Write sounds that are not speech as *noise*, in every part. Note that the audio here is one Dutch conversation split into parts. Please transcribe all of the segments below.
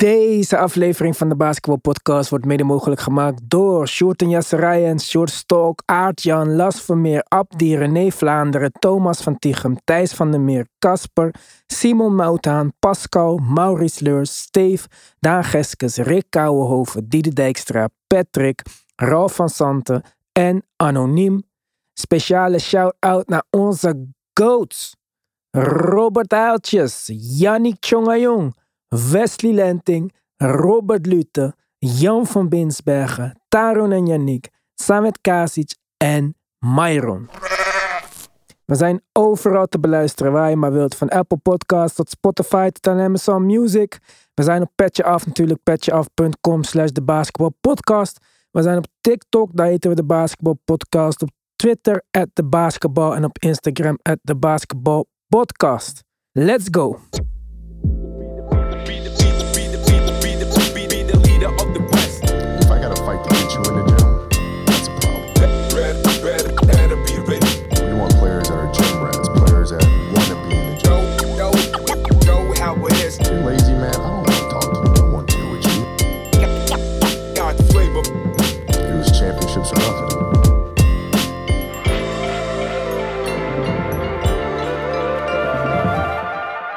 Deze aflevering van de Basketball Podcast wordt mede mogelijk gemaakt door Sjoerd en Jasserijen, Sjoerd Stok, Aart-Jan, Las Vermeer, Abdi, René Vlaanderen, Thomas van Tichem, Thijs van der Meer, Casper, Simon Moutaan, Pascal, Maurice Leurs, Steve, Daan Geskes, Rick Kouwenhoven, Diede Dijkstra, Patrick, Ralf van Santen en Anoniem. Speciale shout-out naar onze GOATs. Robert Uiltjes, Yannick Chongayong, Wesley Lenting, Robert Lute, Jan van Binsbergen, Taron en Yannick, Samet Kasic en Myron. We zijn overal te beluisteren waar je maar wilt. Van Apple Podcasts tot Spotify tot Amazon Music. We zijn op Petje Af natuurlijk. Petjeaf.com slash de basketbalpodcast. We zijn op TikTok. Daar heten we de basketbalpodcast. Op Twitter at de basketbal. En op Instagram at de basketbalpodcast. Let's go.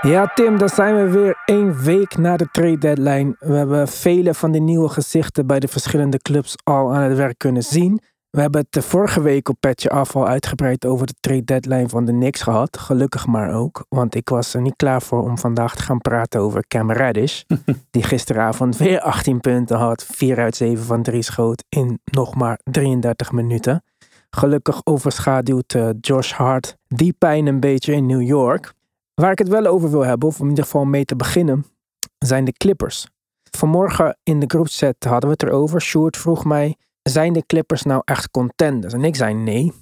Ja, Tim, dan zijn we weer één week na de trade deadline. We hebben vele van de nieuwe gezichten bij de verschillende clubs al aan het werk kunnen zien. We hebben het de vorige week op Petje Af al uitgebreid over de trade deadline van de Knicks gehad. Gelukkig maar ook, want ik was er niet klaar voor om vandaag te gaan praten over Cam Reddish. *laughs* die gisteravond weer 18 punten had, 4 uit 7 van 3 schoot in nog maar 33 minuten. Gelukkig overschaduwt eh, Josh Hart die pijn een beetje in New York. Waar ik het wel over wil hebben, of in ieder geval mee te beginnen, zijn de Clippers. Vanmorgen in de groepset hadden we het erover. Sjoerd vroeg mij, zijn de Clippers nou echt contenders? En ik zei nee.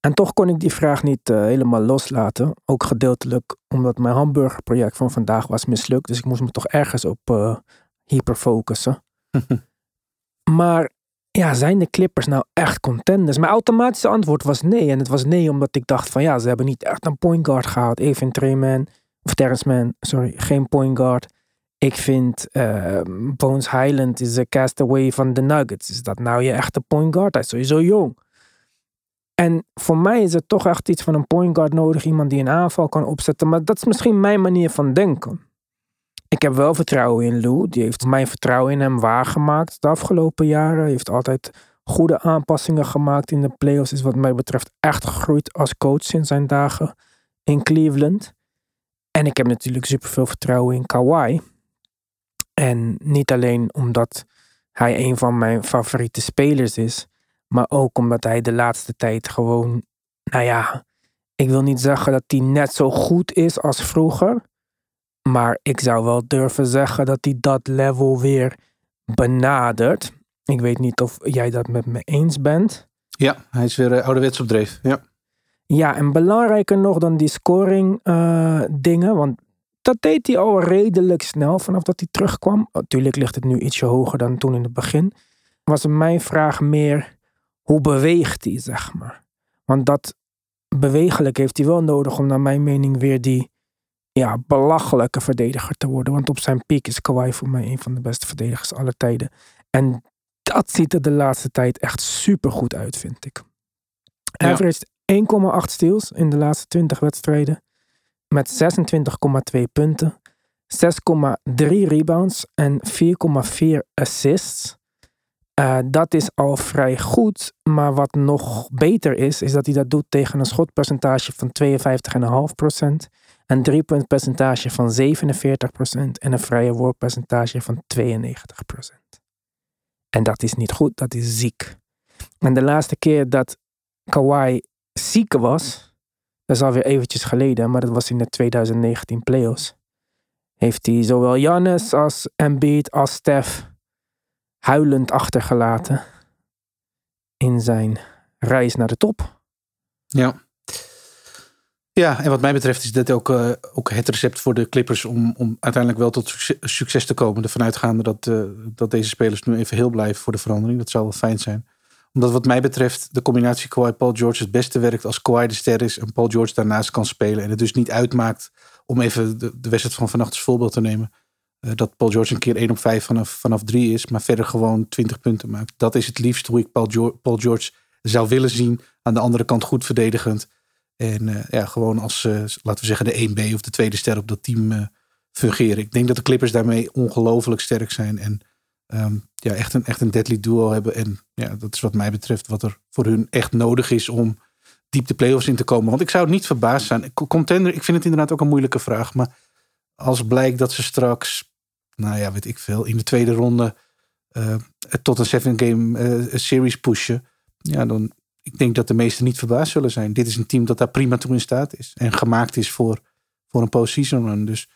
En toch kon ik die vraag niet eh, helemaal loslaten. Ook gedeeltelijk omdat mijn hamburgerproject van vandaag was mislukt. Dus ik moest me toch ergens op eh, hyper focussen. *laughs* maar ja, zijn de Clippers nou echt contenders? Mijn automatische antwoord was nee. En het was nee omdat ik dacht van ja, ze hebben niet echt een point guard gehaald. Even Treyman, of Terrence Mann, sorry, geen point guard. Ik vind eh, Bones Highland is een castaway van de Nuggets. Is dat nou je echte point guard? Hij is sowieso jong. En voor mij is het toch echt iets van een point guard nodig. Iemand die een aanval kan opzetten. Maar dat is misschien mijn manier van denken. Ik heb wel vertrouwen in Lou. Die heeft mijn vertrouwen in hem waargemaakt de afgelopen jaren. Hij heeft altijd goede aanpassingen gemaakt in de playoffs. Is wat mij betreft echt gegroeid als coach sinds zijn dagen in Cleveland. En ik heb natuurlijk superveel vertrouwen in Kawhi. En niet alleen omdat hij een van mijn favoriete spelers is. Maar ook omdat hij de laatste tijd gewoon, nou ja, ik wil niet zeggen dat hij net zo goed is als vroeger. Maar ik zou wel durven zeggen dat hij dat level weer benadert. Ik weet niet of jij dat met me eens bent. Ja, hij is weer uh, ouderwets op dreef. Ja. Ja, en belangrijker nog dan die scoring uh, dingen. Want dat deed hij al redelijk snel vanaf dat hij terugkwam. Natuurlijk ligt het nu ietsje hoger dan toen in het begin. Was mijn vraag meer, hoe beweegt hij, zeg maar? Want dat bewegelijk heeft hij wel nodig om naar mijn mening weer die ja, belachelijke verdediger te worden. Want op zijn piek is Kawhi voor mij een van de beste verdedigers aller tijden. En dat ziet er de laatste tijd echt super goed uit, vind ik. Hij heeft 1,8 steals in de laatste 20 wedstrijden. Met 26,2 punten. 6,3 rebounds en 4,4 assists. Uh, dat is al vrij goed. Maar wat nog beter is, is dat hij dat doet tegen een schotpercentage van 52,5%. Een driepuntpercentage van 47% en een vrije worppercentage van 92%. En dat is niet goed, dat is ziek. En de laatste keer dat Kawhi ziek was, dat is alweer eventjes geleden, maar dat was in de 2019 playoffs. Heeft hij zowel Jannes als Embiid als Steph huilend achtergelaten in zijn reis naar de top. Ja. Ja, en wat mij betreft is dit ook, uh, ook het recept voor de Clippers om, om uiteindelijk wel tot succes, te komen. Ervan uitgaande dat, uh, dat deze spelers nu even heel blijven voor de verandering. Dat zou wel fijn zijn. Omdat wat mij betreft de combinatie Kawhi-Paul George het beste werkt als Kawhi de ster is en Paul George daarnaast kan spelen. En het dus niet uitmaakt om even de, wedstrijd van vannacht als voorbeeld te nemen. Eh, dat Paul George een keer 1 op 5 vanaf, vanaf 3 is, maar verder gewoon 20 punten maakt. Dat is het liefst hoe ik Paul Paul George zou willen zien. Aan de andere kant goed verdedigend. En eh, ja, gewoon als, eh, laten we zeggen, de 1B of de tweede ster op dat team eh, fungeren. Ik denk dat de Clippers daarmee ongelooflijk sterk zijn. En ehm, ja, echt een, echt een deadly duo hebben. En ja, dat is wat mij betreft wat er voor hun echt nodig is om diep de playoffs in te komen. Want ik zou het niet verbaasd zijn. Contender, ik vind het inderdaad ook een moeilijke vraag. Maar als blijkt dat ze straks, nou ja, weet ik veel, in de tweede ronde eh, tot een seven game eh, series pushen. Ja, dan ik denk dat de meesten niet verbaasd zullen zijn. Dit is een team dat daar prima toe in staat is. En gemaakt is voor, voor een postseason run. Dus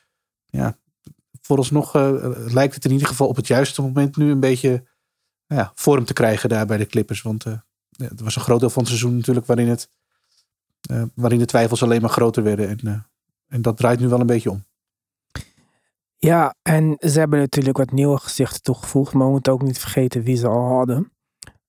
ja, vooralsnog uh, lijkt het in ieder geval op het juiste moment nu een beetje ja, vorm te krijgen daar bij de Clippers. Want uh, ja, het was een groot deel van het seizoen natuurlijk waarin, het, uh, waarin de twijfels alleen maar groter werden. En, en dat draait nu wel een beetje om. Ja, en ze hebben natuurlijk wat nieuwe gezichten toegevoegd. Maar we moeten ook niet vergeten wie ze al hadden.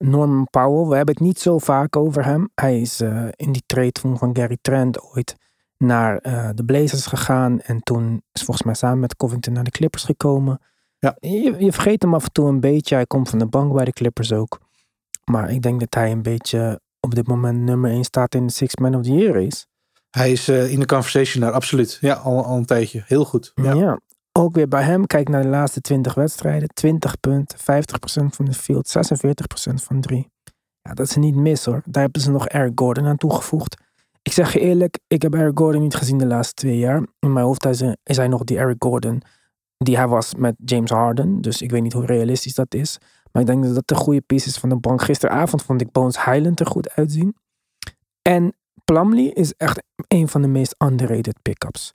Norman Powell, we hebben het niet zo vaak over hem. Hij is uh, in die trade van Gary Trent ooit naar uh, de Blazers gegaan. En toen is volgens mij samen met Covington naar de Clippers gekomen. Ja. Je, je vergeet hem af en toe een beetje. Hij komt van de bank bij de Clippers ook. Maar ik denk dat hij een beetje op dit moment nummer 1 staat in de Six Man of the Year is. Hij is uh, in de conversation daar, absoluut. Ja, al, al een tijdje. Heel goed. Ja. ja. Ook weer bij hem, kijk naar de laatste 20 wedstrijden. 20 punten, 50% van de field, 46% van 3. Ja, dat is niet mis hoor. Daar hebben ze nog Eric Gordon aan toegevoegd. Ik zeg je eerlijk, ik heb Eric Gordon niet gezien de laatste twee jaar. In mijn hoofd is hij nog die Eric Gordon die hij was met James Harden. Dus ik weet niet hoe realistisch dat is. Maar ik denk dat dat de goede pieces van de bank. Gisteravond vond ik Bones Highland er goed uitzien. En Plumlee is echt een van de meest underrated pickups.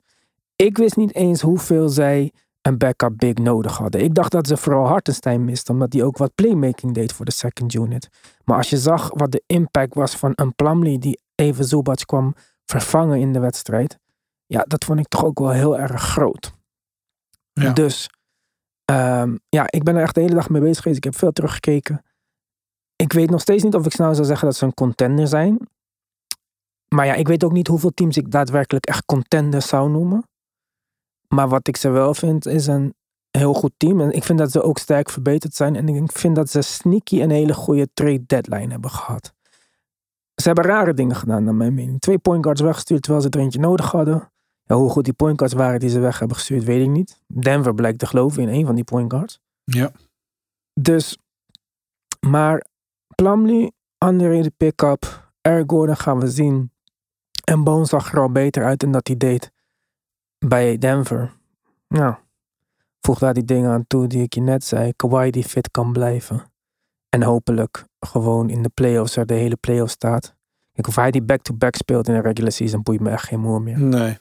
Ik wist niet eens hoeveel zij een backup big nodig hadden. Ik dacht dat ze vooral Hartenstein misten, omdat hij ook wat playmaking deed voor de second unit. Maar als je zag wat de impact was van een Plumlee die even Zubac kwam vervangen in de wedstrijd. Ja, dat vond ik toch ook wel heel erg groot. Ja. Dus um, ja, ik ben er echt de hele dag mee bezig geweest. Ik heb veel teruggekeken. Ik weet nog steeds niet of ik snel zou zeggen dat ze een contender zijn. Maar ja, ik weet ook niet hoeveel teams ik daadwerkelijk echt contender zou noemen. Maar wat ik ze wel vind, is een heel goed team. En ik vind dat ze ook sterk verbeterd zijn. En ik vind dat ze sneaky een hele goede trade deadline hebben gehad. Ze hebben rare dingen gedaan, naar mijn mening. Twee point guards weggestuurd terwijl ze er eentje nodig hadden. Ja, hoe goed die point guards waren die ze weg hebben gestuurd, weet ik niet. Denver blijkt te geloven in een van die point guards. Ja. Dus, maar Plumlee, underrated pick-up. Eric Gordon gaan we zien. En Bones zag er al beter uit dan dat hij deed bij Denver. Nou, voeg daar die dingen aan toe die ik je net zei. Kawhi die fit kan blijven. En hopelijk gewoon in de playoffs er de hele playoff staat. Kijk, of hij die back-to-back speelt in de regular season boeit me echt geen moer meer. Nee.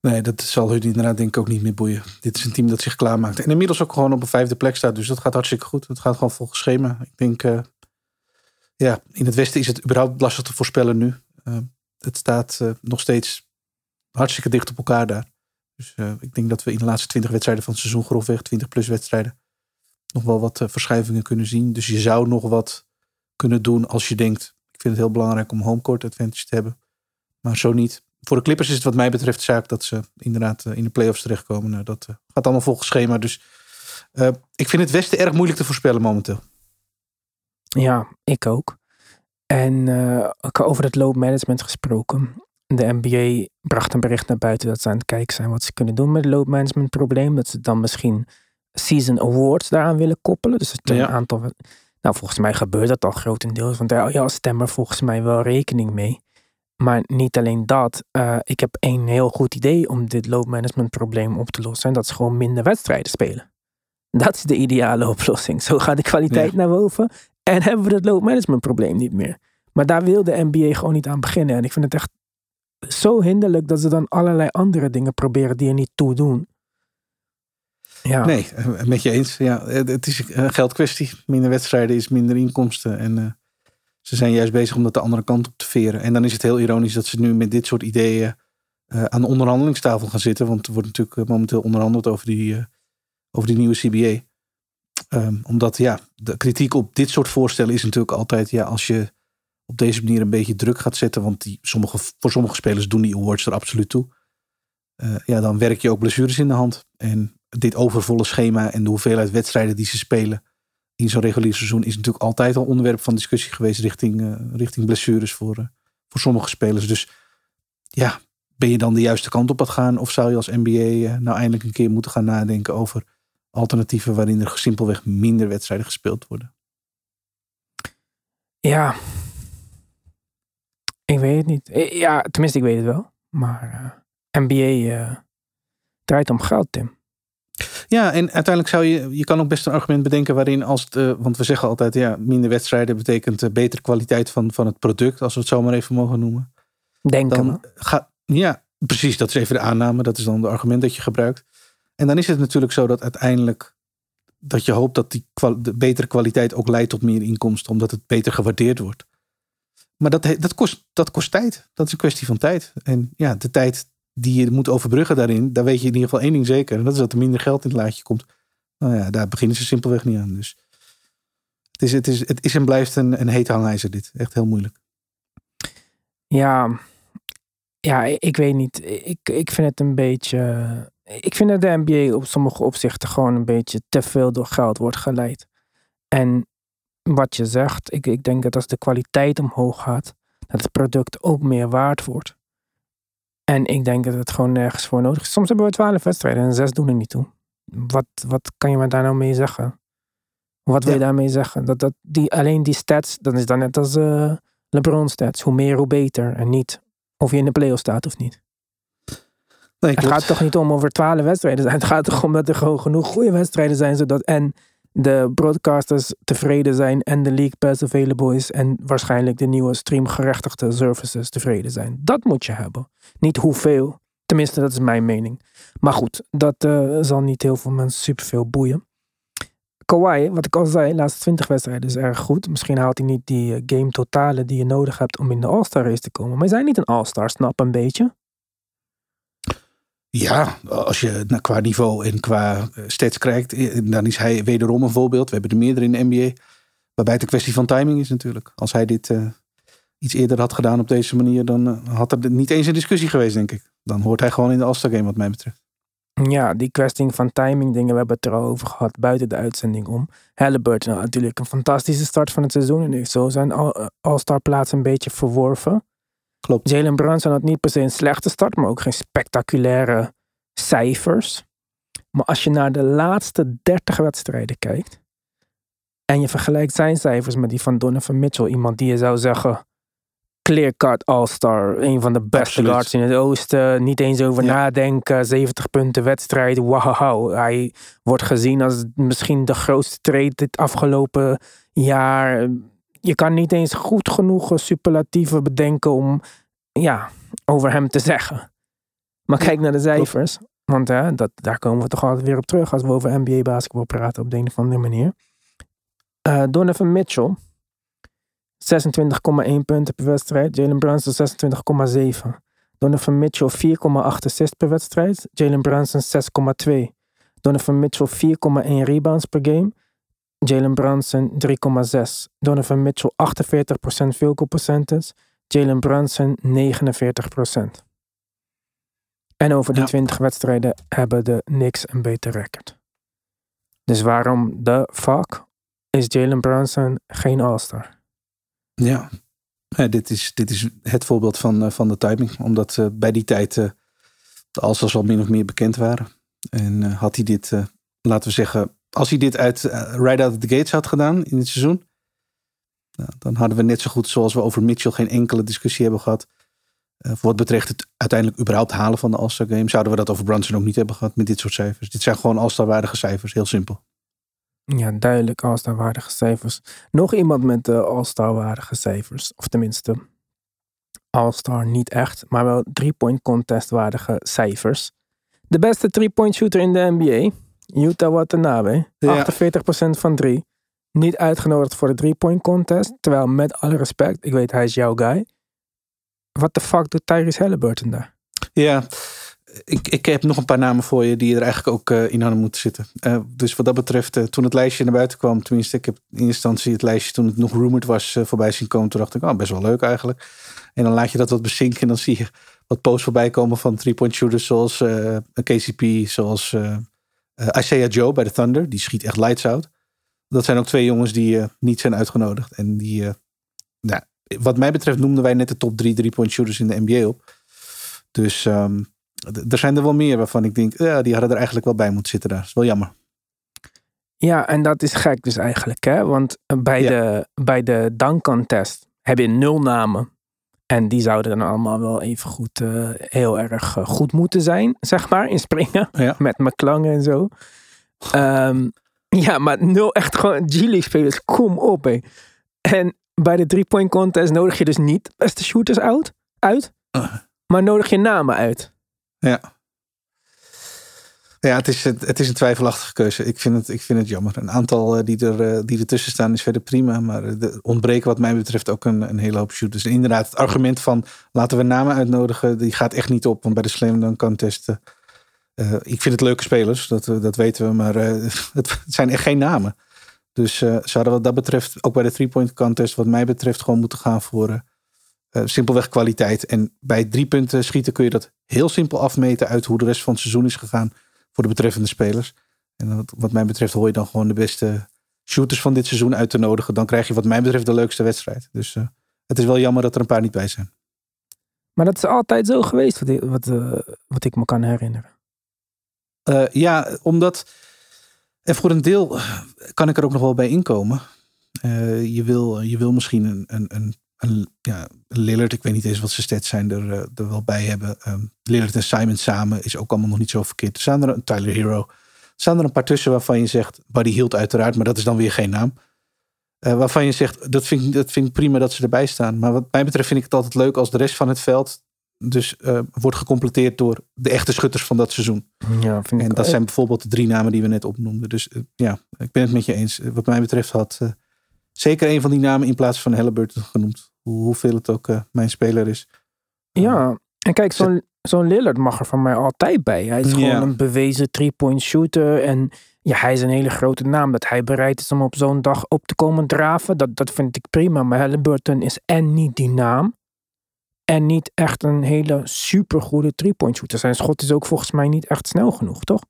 Nee, dat zal hun inderdaad denk ik ook niet meer boeien. Dit is een team dat zich klaarmaakt. En inmiddels ook gewoon op een vijfde plek staat. Dus dat gaat hartstikke goed. Het gaat gewoon volgens schema. Ik denk, uh, ja, in het westen is het überhaupt lastig te voorspellen nu. Uh, het staat uh, nog steeds hartstikke dicht op elkaar daar. Dus uh, ik denk dat we in de laatste 20 wedstrijden van het seizoen grofweg, 20 plus wedstrijden, nog wel wat uh, verschuivingen kunnen zien. Dus je zou nog wat kunnen doen als je denkt, ik vind het heel belangrijk om homecourt advantage te hebben. Maar zo niet. Voor de Clippers is het wat mij betreft zaak dat ze inderdaad uh, in de playoffs terechtkomen. Nou, dat gaat allemaal volgens schema. Dus ik vind het Westen erg moeilijk te voorspellen momenteel. Ja, ik ook. En over het load management gesproken de NBA bracht een bericht naar buiten dat ze aan het kijken zijn wat ze kunnen doen met het load management probleem. Dat ze dan misschien season awards daaraan willen koppelen. Dus dat ja. een aantal. Nou, volgens mij gebeurt dat al grotendeels. Want daar je als stemmer volgens mij wel rekening mee. Maar niet alleen dat. Uh, ik heb een heel goed idee om dit load management probleem op te lossen. En dat is gewoon minder wedstrijden spelen. Dat is de ideale *laughs* oplossing. Zo gaat de kwaliteit ja. naar boven. En hebben we dat load management probleem niet meer. Maar daar wil de NBA gewoon niet aan beginnen. En ik vind het echt zo hinderlijk dat ze dan allerlei andere dingen proberen die er niet toe doen. Ja. Nee, met je eens. Ja, het is een geldkwestie. Minder wedstrijden is minder inkomsten. En uh, ze zijn juist bezig om dat de andere kant op te veren. En dan is het heel ironisch dat ze nu met dit soort ideeën uh, aan de onderhandelingstafel gaan zitten. Want er wordt natuurlijk momenteel onderhandeld over die, over die nieuwe CBA. Um, omdat ja, de kritiek op dit soort voorstellen is natuurlijk altijd, ja, als je op deze manier een beetje druk gaat zetten. Want die, sommige, voor sommige spelers doen die awards er absoluut toe. Uh, ja, dan werk je ook blessures in de hand. En dit overvolle schema en de hoeveelheid wedstrijden die ze spelen in zo'n regulier seizoen is natuurlijk altijd al onderwerp van discussie geweest richting, eh, richting blessures voor, eh, voor sommige spelers. Dus ja, ben je dan de juiste kant op aan het gaan? Of zou je als NBA eh, nou eindelijk een keer moeten gaan nadenken over alternatieven waarin er simpelweg minder wedstrijden gespeeld worden? Ja. Ik weet het niet. Eh, Ja, tenminste, ik weet het wel. Maar eh, NBA eh, draait om geld, Tim. Ja, en uiteindelijk zou je, je kan ook best een argument bedenken waarin als het, eh, want we zeggen altijd, ja, minder wedstrijden betekent eh, betere kwaliteit van, van het product, als we het zo maar even mogen noemen. Denken. Dan ja, precies, dat is even de aanname, dat is dan het argument dat je gebruikt. En dan is het natuurlijk zo dat uiteindelijk, dat je hoopt dat die de betere kwaliteit ook leidt tot meer inkomsten, omdat het beter gewaardeerd wordt. Maar dat, dat, kost, dat kost tijd. Dat is een kwestie van tijd. En ja, de tijd die je moet overbruggen daarin, daar weet je in ieder geval één ding zeker. En dat is dat er minder geld in het laadje komt. Nou ja, daar beginnen ze simpelweg niet aan. Dus het is, het is, het is en blijft een, een heet hangijzer dit. Echt heel moeilijk. Ja, ja, ik ik weet niet. Ik, ik vind het een beetje. Ik vind dat de NBA op sommige opzichten gewoon een beetje te veel door geld wordt geleid. En wat je zegt, ik, ik denk dat als de kwaliteit omhoog gaat, dat het product ook meer waard wordt. En ik denk dat het gewoon nergens voor nodig is. Soms hebben we twaalf wedstrijden en zes doen er niet toe. Wat, wat kan je me daar nou mee zeggen? Wat wil je Ja. daarmee zeggen? Dat, dat die, alleen die stats, dan is dat net als eh, LeBron stats. Hoe meer, hoe beter. En niet of je in de play staat of niet. Nee, Het klopt. gaat toch niet om over twaalf wedstrijden zijn. Het gaat toch om dat er gewoon genoeg goede wedstrijden zijn. Zodat en de broadcasters tevreden zijn. En de League Pass available is. En waarschijnlijk de nieuwe streamgerechtigde services tevreden zijn. Dat moet je hebben. Niet hoeveel. Tenminste, dat is mijn mening. Maar goed, dat eh, zal niet heel veel mensen superveel boeien. Kawhi, wat ik al zei, laatste 20 wedstrijden is erg goed. Misschien haalt hij niet die eh, game totale die je nodig hebt om in de All-Star race te komen. Maar hij is niet een All-Star, snap een beetje. Ja, als je qua niveau en qua eh, stats kijkt, eh, dan is hij wederom een voorbeeld. We hebben er meerdere in de NBA. Waarbij het een kwestie van timing is natuurlijk. Als hij dit eh, iets eerder had gedaan op deze manier, dan had er niet eens een discussie geweest, denk ik. Dan hoort hij gewoon in de All-Star Game, wat mij betreft. Ja, die kwestie van timing dingen, we hebben het er al over gehad buiten de uitzending om. Halliburton natuurlijk een fantastische start van het seizoen en zo zijn All- All-Star plaats een beetje verworven. Klopt. Jalen Brunson had niet per se een slechte start, maar ook geen spectaculaire cijfers. Maar als je naar de laatste 30 wedstrijden kijkt en je vergelijkt zijn cijfers met die van Donovan Mitchell, iemand die je zou zeggen clear-cut all-star, een van de beste Absoluut. guards in het oosten, niet eens over Ja. nadenken, 70 punten wedstrijd, wauw. Hij wordt gezien als misschien de grootste trade dit afgelopen jaar. Je kan niet eens goed genoeg superlatieven bedenken om ja, over hem te zeggen. Maar kijk naar de cijfers. Want hè, dat, daar komen we toch altijd weer op terug als we over NBA basketbal praten op de een of andere manier. Eh, Donovan Mitchell, 26,1 punten per wedstrijd. Jalen Brunson 26,7. Donovan Mitchell 4,8 assists per wedstrijd. Jalen Brunson 6,2. Donovan Mitchell 4,1 rebounds per game. Jalen Brunson 3,6. Donovan Mitchell 48% field goal percentage. Jalen Brunson 49%. En over die Ja. 20 wedstrijden hebben de Knicks een beter record. Dus waarom de fuck is Jalen Brunson geen All-Star? Ja, Ja, dit, is, dit is het voorbeeld van, eh, van de timing. Omdat eh, bij die tijd eh, de Alstars al min of meer bekend waren. En had hij dit, laten we zeggen, als hij dit uit eh, right out of the gates had gedaan in het seizoen. nou, dan hadden we net zo goed zoals we over Mitchell geen enkele discussie hebben gehad. Eh, voor wat betreft het uiteindelijk überhaupt halen van de All-Star Game. Zouden we dat over Brunson ook niet hebben gehad met dit soort cijfers. Dit zijn gewoon All-Star waardige cijfers, heel simpel. Ja, duidelijk All-Star waardige cijfers. Nog iemand met de All-Star waardige cijfers. Of tenminste, All-Star niet echt, maar wel three-point contest waardige cijfers. De beste three-point shooter in de NBA, Utah Watanabe. Ja. 48% van drie. Niet uitgenodigd voor de three-point contest. Terwijl met alle respect, ik weet hij is jouw guy. Wat de fuck doet Tyrese Halliburton daar? Ja, ik, ik heb nog een paar namen voor je die er eigenlijk ook eh, in hadden moeten zitten. Eh, dus wat dat betreft, eh, toen het lijstje naar buiten kwam, tenminste, ik heb in eerste instantie het lijstje toen het nog rumored was voorbij zien komen. Toen dacht ik, oh, best wel leuk eigenlijk. En dan laat je dat wat bezinken en dan zie je wat posts voorbij komen van three-point shooters zoals KCP, zoals Isaiah Joe bij de Thunder, die schiet echt lights out. Dat zijn ook twee jongens die eh, niet zijn uitgenodigd. En die, eh, nou, wat mij betreft noemden wij net de top drie drie-point shooters in de NBA op. Dus d- er zijn er wel meer waarvan ik denk, ja, die hadden er eigenlijk wel bij moeten zitten daar. is wel jammer. Ja, en dat is gek dus eigenlijk, hè? Want bij, Ja. de, bij de dunk contest heb je nul namen. En die zouden dan allemaal wel even goed, eh, heel erg eh, goed moeten zijn, zeg maar, in springen. Ja. *laughs* Met McClung en zo. Ehm, ja, maar nul echt gewoon G-League spelers, kom op, hé. En bij de three-point contest nodig je dus niet beste shooters uit, uit Uh. maar nodig je namen uit. Ja. Ja, het is, een twijfelachtige keuze. Ik vind het, ik vind het jammer. Een aantal eh, die, er, eh, die ertussen staan is verder prima. Maar er ontbreken wat mij betreft ook een, een hele hoop shooters. En inderdaad, het argument van laten we namen uitnodigen, die gaat echt niet op. Want bij de Slam Dunk Contest, eh, eh, ik vind het leuke spelers, dat, eh, dat weten we. Maar eh, *laughs* het, zijn echt geen namen. Dus eh, hadden wat dat betreft, ook bij de three-point contest, wat mij betreft, gewoon moeten gaan voor eh, eh, simpelweg kwaliteit. En bij drie punten schieten kun je dat heel simpel afmeten uit hoe de rest van het seizoen is gegaan voor de betreffende spelers. En wat, mij betreft hoor je dan gewoon de beste shooters van dit seizoen uit te nodigen. Dan krijg je wat mij betreft de leukste wedstrijd. Dus eh, het is wel jammer dat er een paar niet bij zijn. Maar dat is altijd zo geweest, wat, ik- wat, eh, wat ik me kan herinneren. Eh, ja, omdat. En voor een deel kan ik er ook nog wel bij inkomen. Je, wil, je wil misschien een, een, een, een, ja, Lillard, ik weet niet eens wat zijn stats zijn, er, eh, er wel bij hebben. Um, Lillard en Simon samen is ook allemaal nog niet zo verkeerd. Er staan er een Tyler Hero. Er staan er een paar tussen waarvan je zegt, Buddy Hield uiteraard, maar dat is dan weer geen naam. Eh, waarvan je zegt, dat vind, ik, dat vind ik prima dat ze erbij staan. Maar wat mij betreft vind ik het altijd leuk als de rest van het veld dus eh, wordt gecompleteerd door de echte schutters van dat seizoen. Ja, vind En ik dat zijn bijvoorbeeld de drie namen die we net opnoemden. Dus ja, ik ben het met je eens. Wat mij betreft had zeker een van die namen in plaats van Halliburton genoemd. Hoe- Hoeveel het ook eh, mijn speler is. Ja, en kijk, zo'n zo'n Lillard mag er van mij altijd bij. Hij is gewoon een bewezen three-point shooter. En ja, hij is een hele grote naam. Dat hij bereid is om op zo'n dag op te komen draven, dat, dat vind ik prima. Maar Halliburton is en niet die naam. En niet echt een hele supergoede three-point shooter. Zijn schot is ook volgens mij niet echt snel genoeg, toch?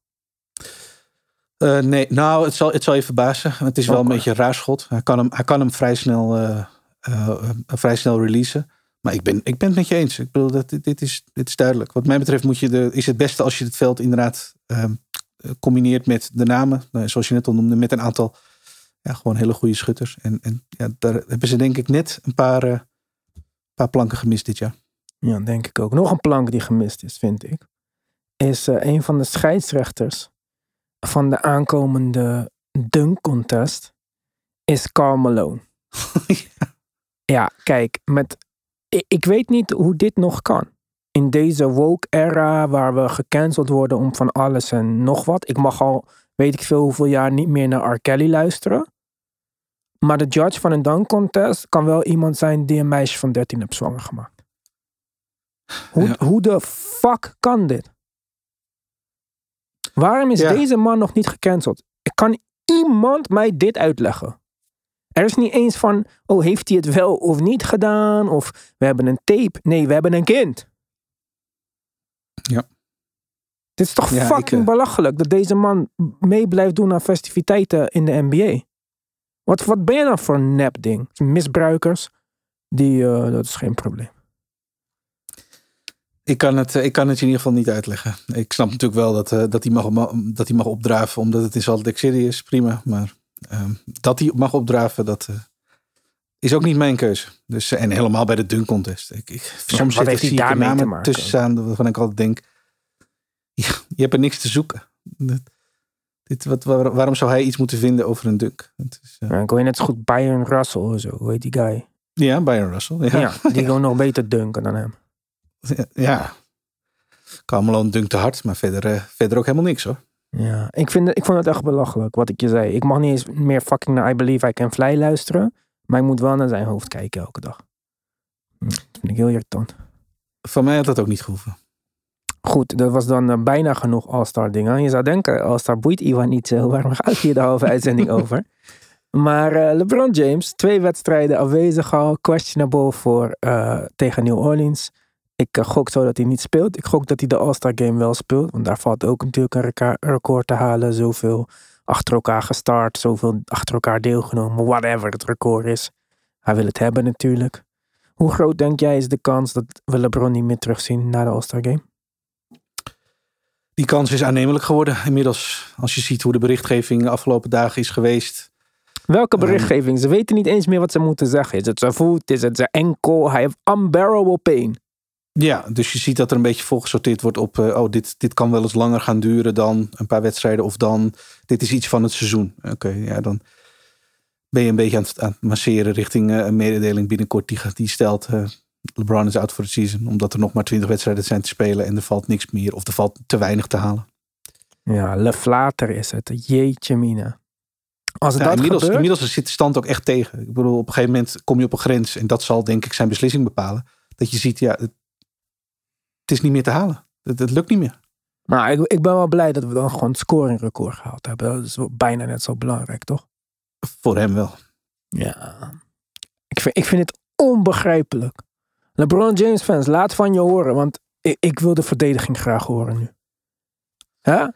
Eh, nee, nou, het zal, het zal je verbazen. Het is wel een beetje een raar schot. Hij kan hem, hij kan hem vrij, snel, eh, eh, vrij snel releasen. Maar ik ben, ik ben het met je eens. Ik bedoel, dat, dit, is, dit is duidelijk. Wat mij betreft moet je de, is het beste als je het veld inderdaad ehm, eh, combineert met de namen. Nou, zoals je net al noemde, met een aantal ja, gewoon hele goede schutters. En, en ja, daar hebben ze denk ik net een paar, eh, paar planken gemist dit jaar. Ja, denk ik ook. Nog een plank die gemist is, vind ik. Is een van de scheidsrechters van de aankomende dunk contest. Is Carl Malone. Ja, *laughs* kijk, met, ik, ik weet niet hoe dit nog kan. In deze woke era waar we gecanceld worden om van alles en nog wat. Ik mag al, weet ik veel hoeveel jaar niet meer naar R. Kelly luisteren. Maar de judge van een dunk contest kan wel iemand zijn die een meisje van 13 heeft zwanger gemaakt. Hoe, Ja. hoe de fuck kan dit? Waarom is Ja. deze man nog niet gecanceld? Kan iemand mij dit uitleggen? Er is niet eens van, oh, heeft hij het wel of niet gedaan? Of we hebben een tape. Nee, we hebben een kind. Ja. Dit is toch Ja, fucking eh, belachelijk dat deze man mee blijft doen aan festiviteiten in de NBA. Wat, wat ben je dan voor een nep ding? Misbruikers, die, eh, dat is geen probleem. Ik kan, het, eh, ik kan het je in ieder geval niet uitleggen. Ik snap natuurlijk wel dat, dat, hij, mag, dat hij mag opdraven omdat het in Salt Lake City is. Prima. Maar dat hij mag opdraven, dat eh, is ook niet mijn keuze. Dus, eh, en helemaal bij de dunk contest. Ik, ik, soms zit zie ik te namen tussen staan waarvan ik altijd denk... Ja, je hebt er niks te zoeken. Dat- dit, wat, waar- waarom zou hij iets moeten vinden over een dunk? Het is, eh, Ja, ik hoor net zo goed Byron Russell of zo, hoe heet die guy? ja, Byron Russell. Ja, Ja, *laughs* die gewoon nog beter dunken dan hem. ja. Carmelo dunkt te hard, maar verder, eh, verder ook helemaal niks hoor. Ja, ik, vind, ik vond het echt belachelijk wat ik je zei. Ik mag niet eens meer fucking naar I Believe I Can Fly luisteren. Maar ik moet wel naar zijn hoofd kijken elke dag. Hm, Dat vind ik heel irritant. Van mij had dat ook niet gehoeven. Goed, dat was dan eh, bijna genoeg All-Star dingen. Je zou denken, All-Star boeit Ivan niet zo. Waarom gaat hier de halve uitzending *laughs* over? Maar eh, LeBron James, twee wedstrijden afwezig al. Questionable voor, eh, tegen New Orleans. Ik uh, gok zo dat hij niet speelt. Ik gok dat hij de All-Star Game wel speelt. Want daar valt ook natuurlijk een record te halen. Zoveel achter elkaar gestart. Zoveel achter elkaar deelgenomen. Whatever het record is. Hij wil het hebben natuurlijk. Hoe groot denk jij is de kans dat we LeBron niet meer terugzien na de All-Star Game? Die kans is aannemelijk geworden inmiddels. Als je ziet hoe de berichtgeving de afgelopen dagen is geweest. Welke ehm, berichtgeving? Ze weten niet eens meer wat ze moeten zeggen. Is het zijn voet? Is het zijn enkel? Hij heeft unbearable pain. Ja, dus je ziet dat er een beetje volgesorteerd wordt op... Uh, oh, dit, dit kan wel eens langer gaan duren dan een paar wedstrijden. Of dan, dit is iets van het seizoen. Oké, ja, dan ben je een beetje aan het, aan masseren richting uh, een mededeling binnenkort. Die, die stelt, uh, LeBron is out for the season. Omdat er nog maar twintig wedstrijden zijn te spelen. En er valt niks meer. Of er valt te weinig te halen. Ja, Leflater is het. Jeetje mina. Als het ja, dat inmiddels, gebeurt, inmiddels zit de stand ook echt tegen. Ik bedoel, op een gegeven moment kom je op een grens. En dat zal denk ik zijn beslissing bepalen. Dat je ziet, ja, het, is niet meer te halen. Het, het lukt niet meer. Maar ik, ik ben wel blij dat we dan gewoon het scoringrecord gehaald hebben. Dat is bijna net zo belangrijk, toch? Voor hem wel. Ja. Ik vind, ik vind het onbegrijpelijk. LeBron James fans, laat van je horen. Want ik, ik wil de verdediging graag horen nu. Ja?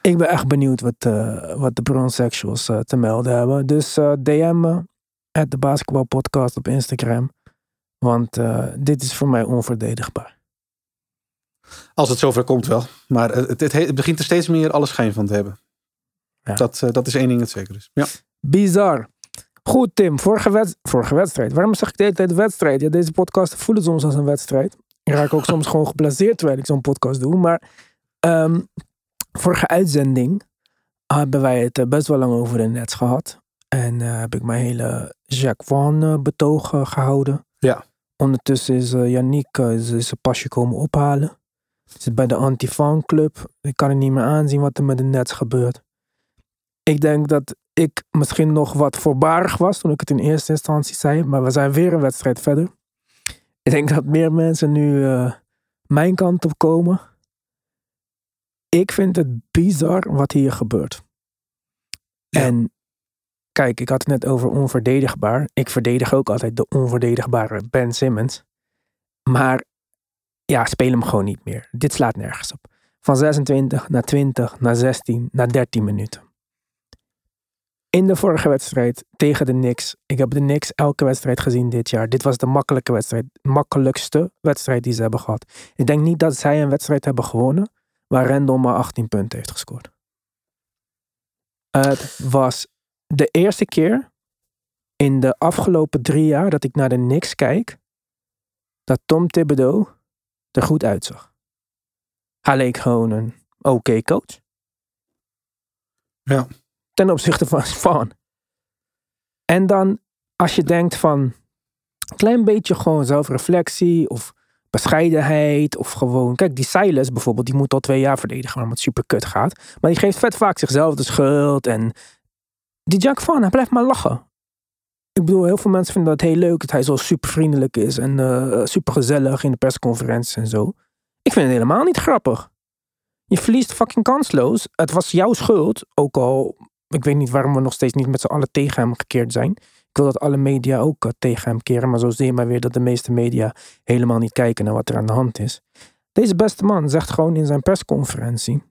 Ik ben echt benieuwd wat, uh, wat de bronsexuals uh, te melden hebben. Dus uh, DM me at de basketbalpodcast op Instagram. Want dit is voor mij onverdedigbaar. Als het zover komt wel. Maar het, het, het begint er steeds meer alle schijn van te hebben. Ja. Dat, dat is één ding dat zeker is. Ja. Bizar. Goed Tim, vorige, wed vorige wedstrijd. Waarom zeg ik de hele tijd wedstrijd? Ja, deze podcast voelen soms als een wedstrijd. Ik raak ook *laughs* soms gewoon geblaseerd terwijl ik zo'n podcast doe. Maar um, vorige uitzending hebben wij het best wel lang over de Nets gehad. En uh, heb ik mijn hele Jacques Van betoog gehouden. Ja. Ondertussen is uh, Yannick is, is een pasje komen ophalen. Zit bij de anti-fan club. Ik kan het niet meer aanzien wat er met de Nets gebeurt. Ik denk dat ik misschien nog wat voorbarig was toen ik het in eerste instantie zei. Maar we zijn weer een wedstrijd verder. Ik denk dat meer mensen nu mijn kant op komen ik vind het bizar wat hier gebeurt. En kijk, ik had het net over onverdedigbaar. Ik verdedig ook altijd de onverdedigbare Ben Simmons. Maar ja, speel hem gewoon niet meer. Dit slaat nergens op. Van 26 naar 20, naar 16, naar 13 minuten. In de vorige wedstrijd tegen de Knicks. Ik heb de Knicks elke wedstrijd gezien dit jaar. Dit was de makkelijke wedstrijd, makkelijkste wedstrijd die ze hebben gehad. Ik denk niet dat zij een wedstrijd hebben gewonnen waar Randall maar 18 punten heeft gescoord. Het was de eerste keer in de afgelopen drie jaar dat ik naar de Knicks kijk, dat Tom Thibodeau er goed uitzag. Hij leek gewoon een oké coach. Ja. Ten opzichte van *laughs* Van. En dan als je denkt van een klein beetje gewoon zelfreflectie of bescheidenheid of gewoon... Kijk, die Silas bijvoorbeeld, die moet al twee jaar verdedigen waarom het super kut gaat. Maar die geeft vet vaak zichzelf de schuld en... Die Jack Van, hij blijft maar lachen. Ik bedoel, heel veel mensen vinden dat heel leuk dat hij zo super vriendelijk is en uh, super gezellig in de persconferenties en zo. Ik vind het helemaal niet grappig. Je verliest fucking kansloos. Het was jouw schuld, ook al ik weet niet waarom we nog steeds niet met z'n allen tegen hem gekeerd zijn. Ik wil dat alle media ook eh, tegen hem keren, maar zo zie je maar weer dat de meeste media helemaal niet kijken naar wat er aan de hand is. Deze beste man zegt gewoon in zijn persconferentie,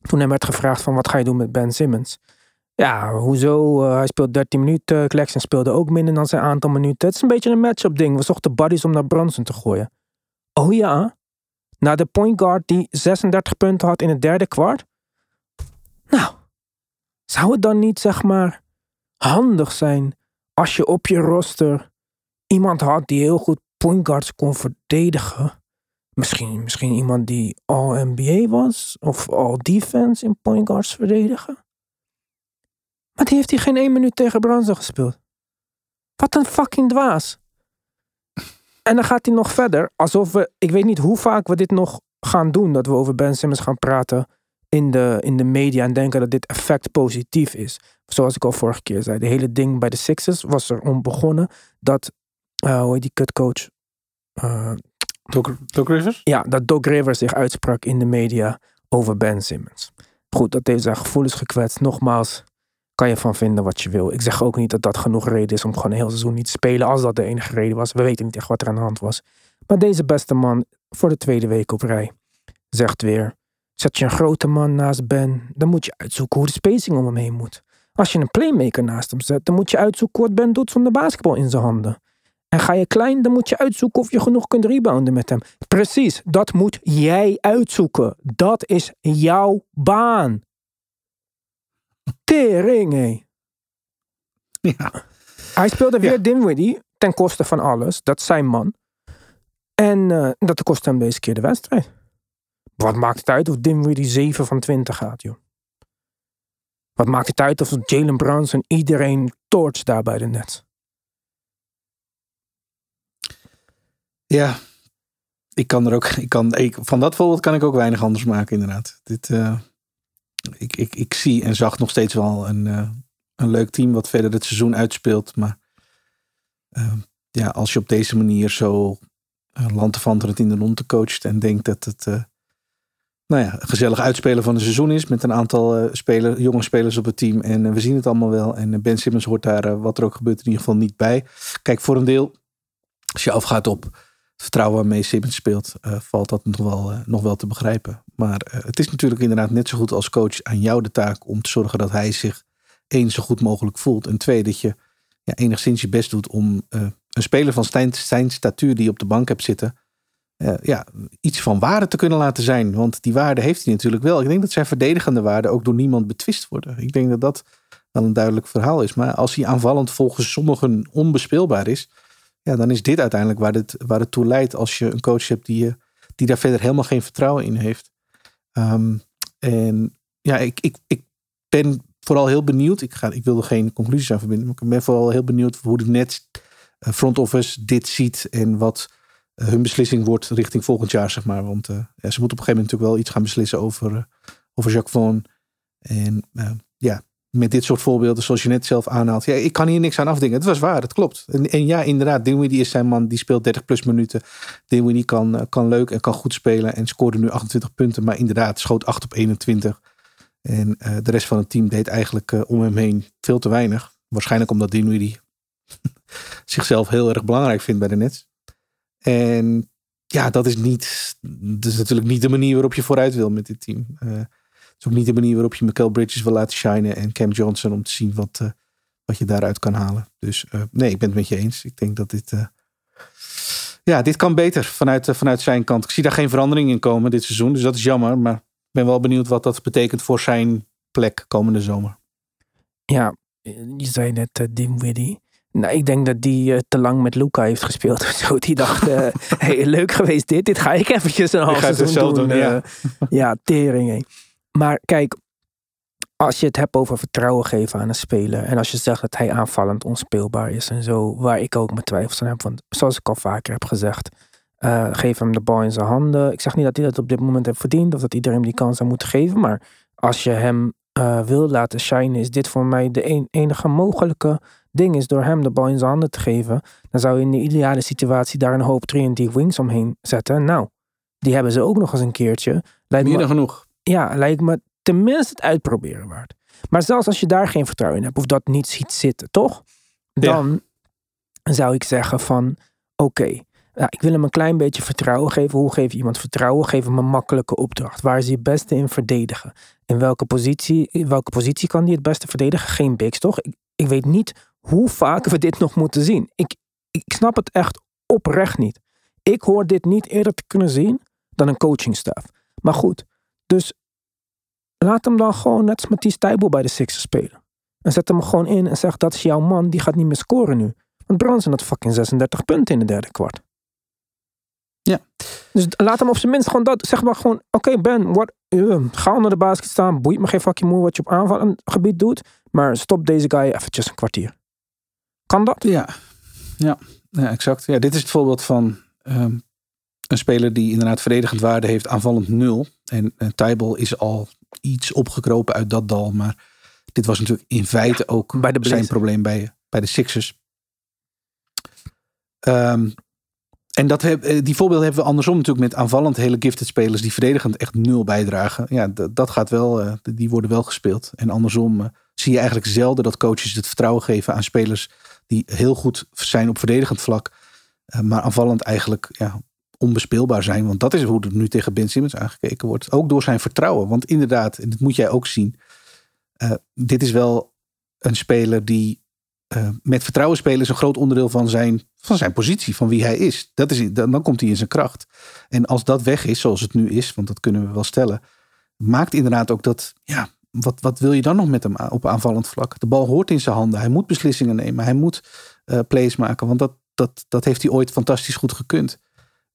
toen hem werd gevraagd van wat ga je doen met Ben Simmons. Ja, hoezo? Uh, hij speelt 13 minuten. Claxton speelde ook minder dan zijn aantal minuten. Het is een beetje een match-up ding. We zochten buddies om naar Bronson te gooien. Oh ja? Naar de point guard die 36 punten had in het derde kwart? Nou, zou het dan niet, zeg maar, handig zijn als je op je roster iemand had die heel goed point guards kon verdedigen. Misschien, misschien iemand die All-NBA was of All-Defense in point guards verdedigen. Maar die heeft hij geen één minuut tegen Branson gespeeld. Wat een fucking dwaas. En dan gaat hij nog verder, alsof we, ik weet niet hoe vaak we dit nog gaan doen, dat we over Ben Simmons gaan praten in de, in de media en denken dat dit effect positief is. Zoals ik al vorige keer zei, de hele ding bij de Sixers was er om begonnen dat, uh, hoe heet die kutcoach? Uh, Doc, Doc Rivers? Ja, dat Doc Rivers zich uitsprak in de media over Ben Simmons. Goed, dat heeft zijn gevoelens gekwetst. Nogmaals, Kan je van vinden wat je wil. Ik zeg ook niet dat dat genoeg reden is om gewoon een heel seizoen niet te spelen. Als dat de enige reden was. We weten niet echt wat er aan de hand was. Maar deze beste man voor de tweede week op rij zegt weer. Zet je een grote man naast Ben, dan moet je uitzoeken hoe de spacing om hem heen moet. Als je een playmaker naast hem zet, dan moet je uitzoeken wat Ben doet zonder basketbal in zijn handen. En ga je klein, dan moet je uitzoeken of je genoeg kunt rebounden met hem. Precies, dat moet jij uitzoeken. Dat is jouw baan. Tering, hé. Ja. Hij speelde weer Dinwiddie ten koste van alles. Dat is zijn man. En uh, dat kostte hem deze keer de wedstrijd. Wat maakt het uit of Dinwiddie 7 van 20 gaat, joh? Wat maakt het uit of Jalen Brunson iedereen torch daar bij de net? Ja, ik kan er ook. Ik kan, ik, van dat voorbeeld kan ik ook weinig anders maken, inderdaad. Dit, uh, ik, ik, ik zie en zag nog steeds wel een, uh, een leuk team wat verder het seizoen uitspeelt. Maar uh, ja, als je op deze manier zo lantevanterend in de ronde coacht en denkt dat het nou ja, gezellig uitspelen van het seizoen is. Met een aantal uh, speler, jonge spelers op het team. En we zien het allemaal wel. En Ben Simmons hoort daar, wat er ook gebeurt, in ieder geval niet bij. Kijk, voor een deel, als je afgaat op vertrouwen waarmee Simmons speelt, valt dat nog wel, nog wel te begrijpen. Maar het is natuurlijk inderdaad net zo goed als coach aan jou de taak om te zorgen dat hij zich één zo goed mogelijk voelt. En twee, dat je ja, enigszins je best doet om een speler van zijn, zijn statuur die je op de bank hebt zitten ja, iets van waarde te kunnen laten zijn. Want die waarde heeft hij natuurlijk wel. Ik denk dat zijn verdedigende waarden ook door niemand betwist worden. Ik denk dat dat wel een duidelijk verhaal is. Maar als hij aanvallend volgens sommigen onbespeelbaar is, ja, dan is dit uiteindelijk waar het, waar het toe leidt als je een coach hebt die, die daar verder helemaal geen vertrouwen in heeft. Um, en ja, ik, ik, ik ben vooral heel benieuwd. Ik, ga, ik wil er geen conclusies aan verbinden. Maar ik ben vooral heel benieuwd hoe de net eh, front office dit ziet en wat hun beslissing wordt richting volgend jaar, zeg maar. Want uh, ja, ze moeten op een gegeven moment natuurlijk wel iets gaan beslissen over, over Jacques Vaughan. En ja, met dit soort voorbeelden, zoals je net zelf aanhaalt. Ja, ik kan hier niks aan afdingen. Het was waar, het klopt. En, en ja, inderdaad, Dinwiddie is zijn man. Die speelt 30 plus minuten. Dinwiddie kan, kan leuk en kan goed spelen. En scoorde nu 28 punten. Maar inderdaad, schoot 8 op 21. En de rest van het team deed eigenlijk om hem heen veel te weinig. Waarschijnlijk omdat Dinwiddie *laughs* zichzelf heel erg belangrijk vindt bij de Nets. En ja, dat is niet. Dat is natuurlijk niet de manier waarop je vooruit wil met dit team. Uh, is ook niet de manier waarop je Michael Bridges wil laten shinen en Cam Johnson om te zien wat, uh, wat je daaruit kan halen. Dus uh, nee, ik ben het met je eens. Ik denk dat dit. ja, dit kan beter vanuit, vanuit zijn kant. Ik zie daar geen verandering in komen dit seizoen. Dus dat is jammer. Maar ik ben wel benieuwd wat dat betekent voor zijn plek komende zomer. Ja, je zei net uh, Dinwiddie. Nou, ik denk dat die uh, te lang met Luca heeft gespeeld of zo. *laughs* Die dacht, uh, hey, leuk geweest dit. Dit ga ik eventjes een half seizoen doen. doen ja. Ja, tering. Maar kijk, als je het hebt over vertrouwen geven aan een speler. En als je zegt dat hij aanvallend onspeelbaar is en zo. Waar ik ook mijn twijfels aan heb. Want zoals ik al vaker heb gezegd. geef hem de bal in zijn handen. Ik zeg niet dat hij dat op dit moment heeft verdiend. Of dat iedereen die kans zou moeten geven. Maar als je hem wil laten shinen. Is dit voor mij de een, enige mogelijke ding is door hem de bal in zijn handen te geven, dan zou je in de ideale situatie daar een hoop 3 d wings omheen zetten. Nou, die hebben ze ook nog eens een keertje. Lijkt Meer dan genoeg. Ja, lijkt me tenminste het uitproberen waard. Maar zelfs als je daar geen vertrouwen in hebt of dat niet ziet zitten, toch? Dan zou ik zeggen van oké, ja, ik wil hem een klein beetje vertrouwen geven. Hoe geef je iemand vertrouwen? Geef hem een makkelijke opdracht. Waar is hij het beste in verdedigen? In welke positie, in welke positie kan hij het beste verdedigen? Geen bigs, toch? Ik, ik weet niet hoe vaak we dit nog moeten zien. Ik, ik snap het echt oprecht niet. Ik hoor dit niet eerder te kunnen zien dan een coachingstaf. Maar goed, dus laat hem dan gewoon net als Mathies Tijbel bij de Sixers spelen. En zet hem gewoon in en zeg dat is jouw man, die gaat niet meer scoren nu. Want Branson had fucking 36 punten in de derde kwart. Ja. Dus laat hem op zijn minst gewoon dat. Zeg maar gewoon: Oké, Ben, what, uh, ga onder de basket staan. Boeit me geen fucking moe wat je op aanvallend gebied doet. Maar stop deze guy eventjes een kwartier. Kan dat? Ja, ja, ja exact. Ja, dit is het voorbeeld van um, een speler die inderdaad verdedigend waarde heeft, aanvallend nul. En uh, is al iets opgekropen uit dat dal. Maar dit was natuurlijk in feite ook bij de zijn probleem bij, bij de Sixers. Um, en dat heb, eh, die voorbeelden hebben we andersom natuurlijk met aanvallend hele gifted spelers die verdedigend echt nul bijdragen. Ja, dat gaat wel, die worden wel gespeeld. En andersom zie je eigenlijk zelden dat coaches het vertrouwen geven aan spelers die heel goed zijn op verdedigend vlak, eh, maar aanvallend eigenlijk ja, onbespeelbaar zijn. Want dat is hoe er nu tegen Ben Simmons aangekeken wordt. Ook door zijn vertrouwen. Want inderdaad, en dat moet jij ook zien. eh, dit is wel een speler die eh, met vertrouwen spelen is een groot onderdeel van zijn, van zijn positie, van wie hij is. Dat is dan, dan komt hij in zijn kracht. En als dat weg is, zoals het nu is, want dat kunnen we wel stellen, maakt inderdaad ook dat, ja, wat, wat wil je dan nog met hem op aanvallend vlak? De bal hoort in zijn handen. Hij moet beslissingen nemen. Hij moet eh, plays maken. Want dat, dat, dat heeft hij ooit fantastisch goed gekund.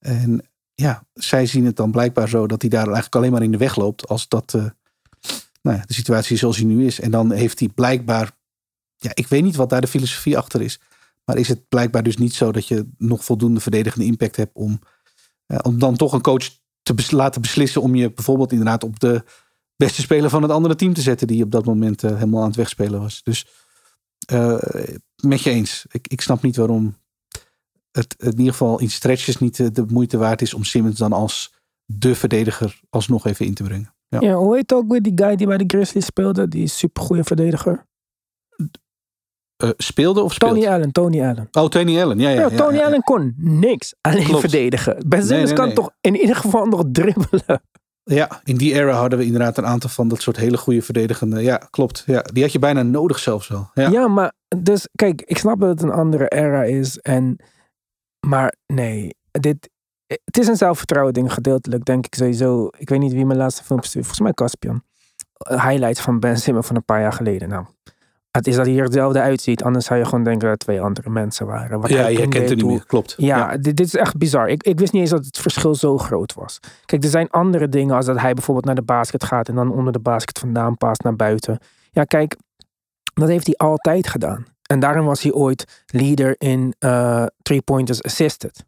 En ja, zij zien het dan blijkbaar zo dat hij daar eigenlijk alleen maar in de weg loopt. Als dat eh, nou ja, de situatie zoals hij nu is. En dan heeft hij blijkbaar. Ja, ik weet niet wat daar de filosofie achter is. Maar is het blijkbaar dus niet zo dat je nog voldoende verdedigende impact hebt om, eh, om dan toch een coach te laten beslissen om je bijvoorbeeld inderdaad op de beste speler van het andere team te zetten die op dat moment eh, helemaal aan het wegspelen was. Dus met je eens. Ik, ik snap niet waarom het in ieder geval in stretches niet de moeite waard is om Simmons dan als de verdediger alsnog even in te brengen. Ja. Ja, hoe heet ook weer die guy die bij de Grizzlies speelde? Die supergoeie verdediger. Eh, speelde of speelt? Tony Allen, Tony Allen. Oh, Tony Allen. Ja, ja, Ja, ja, Tony ja. Allen kon niks. Alleen Klopt. verdedigen. Ben Simmons nee, kan nee. toch in ieder geval nog dribbelen. Ja, in die era hadden we inderdaad een aantal van dat soort hele goede verdedigende. Ja, klopt. Ja, die had je bijna nodig zelfs wel. Ja. Ja. maar dus kijk, ik snap dat het een andere era is. En, maar nee, dit, het is een zelfvertrouwen ding gedeeltelijk, denk ik sowieso. Ik weet niet wie mijn laatste film stuurde. Volgens mij Caspian. Highlights van Ben Simmons van een paar jaar geleden. Nou, het is dat hij er hetzelfde uitziet. Anders zou je gewoon denken dat het twee andere mensen waren. Wat ja, je deed, het niet meer. Klopt. Ja, Dit, dit is echt bizar. Ik, ik wist niet eens dat het verschil zo groot was. Kijk, er zijn andere dingen als dat hij bijvoorbeeld naar de basket gaat en dan onder de basket vandaan past naar buiten. Ja, kijk, dat heeft hij altijd gedaan. En daarom was hij ooit leader in eh three-pointers assisted.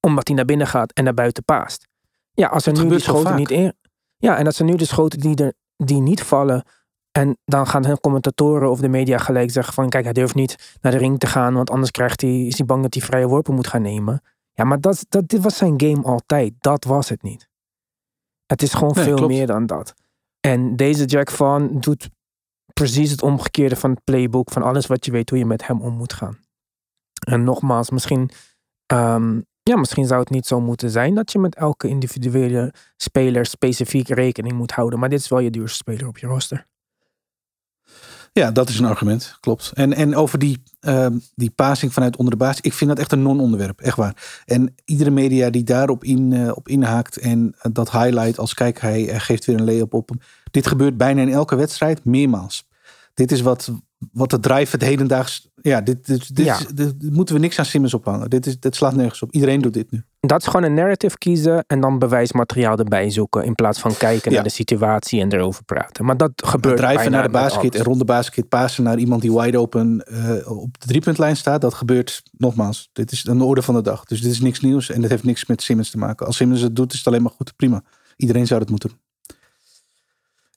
Omdat hij naar binnen gaat en naar buiten paast. Ja, als er Dat nu die schoten niet in. Ja, en als er nu de schoten die, er, die niet vallen. En dan gaan de commentatoren of de media gelijk zeggen van kijk, hij durft niet naar de ring te gaan, want anders krijgt hij, is hij bang dat hij vrije worpen moet gaan nemen. Ja, maar dat, dat, dit was zijn game altijd. Dat was het niet. Het is gewoon Nee, veel klopt. meer dan dat. En deze Jack Van doet precies het omgekeerde van het playbook. Van alles wat je weet hoe je met hem om moet gaan. En nogmaals, misschien, ehm, ja, misschien zou het niet zo moeten zijn dat je met elke individuele speler specifiek rekening moet houden. Maar dit is wel je duurste speler op je roster. Ja, dat is een argument. Klopt. En, en over die, ehm, die passing vanuit onder de baas. Ik vind dat echt een non-onderwerp. Echt waar. En iedere media die daarop in, eh, op inhaakt en dat highlight als kijk, hij geeft weer een lay-up op hem. Dit gebeurt bijna in elke wedstrijd, meermaals. Dit is wat, wat de drive het hedendaags... Ja, dit, dit, dit, Ja. is- dit- moeten we niks aan Simmons ophangen. Dit, is, dit slaat nergens op. Iedereen doet dit nu. Dat is gewoon een narrative kiezen en dan bewijsmateriaal erbij zoeken. In plaats van kijken Ja. naar de situatie en erover praten. Maar dat gebeurt Drijven naar de basket en rond de basket passen naar iemand die wide open eh, op de driepuntlijn staat. Dat gebeurt nogmaals. Dit is een orde van de dag. Dus dit is niks nieuws en dit heeft niks met Simmons te maken. Als Simmons het doet, is het alleen maar goed. Prima. Iedereen zou dat moeten doen.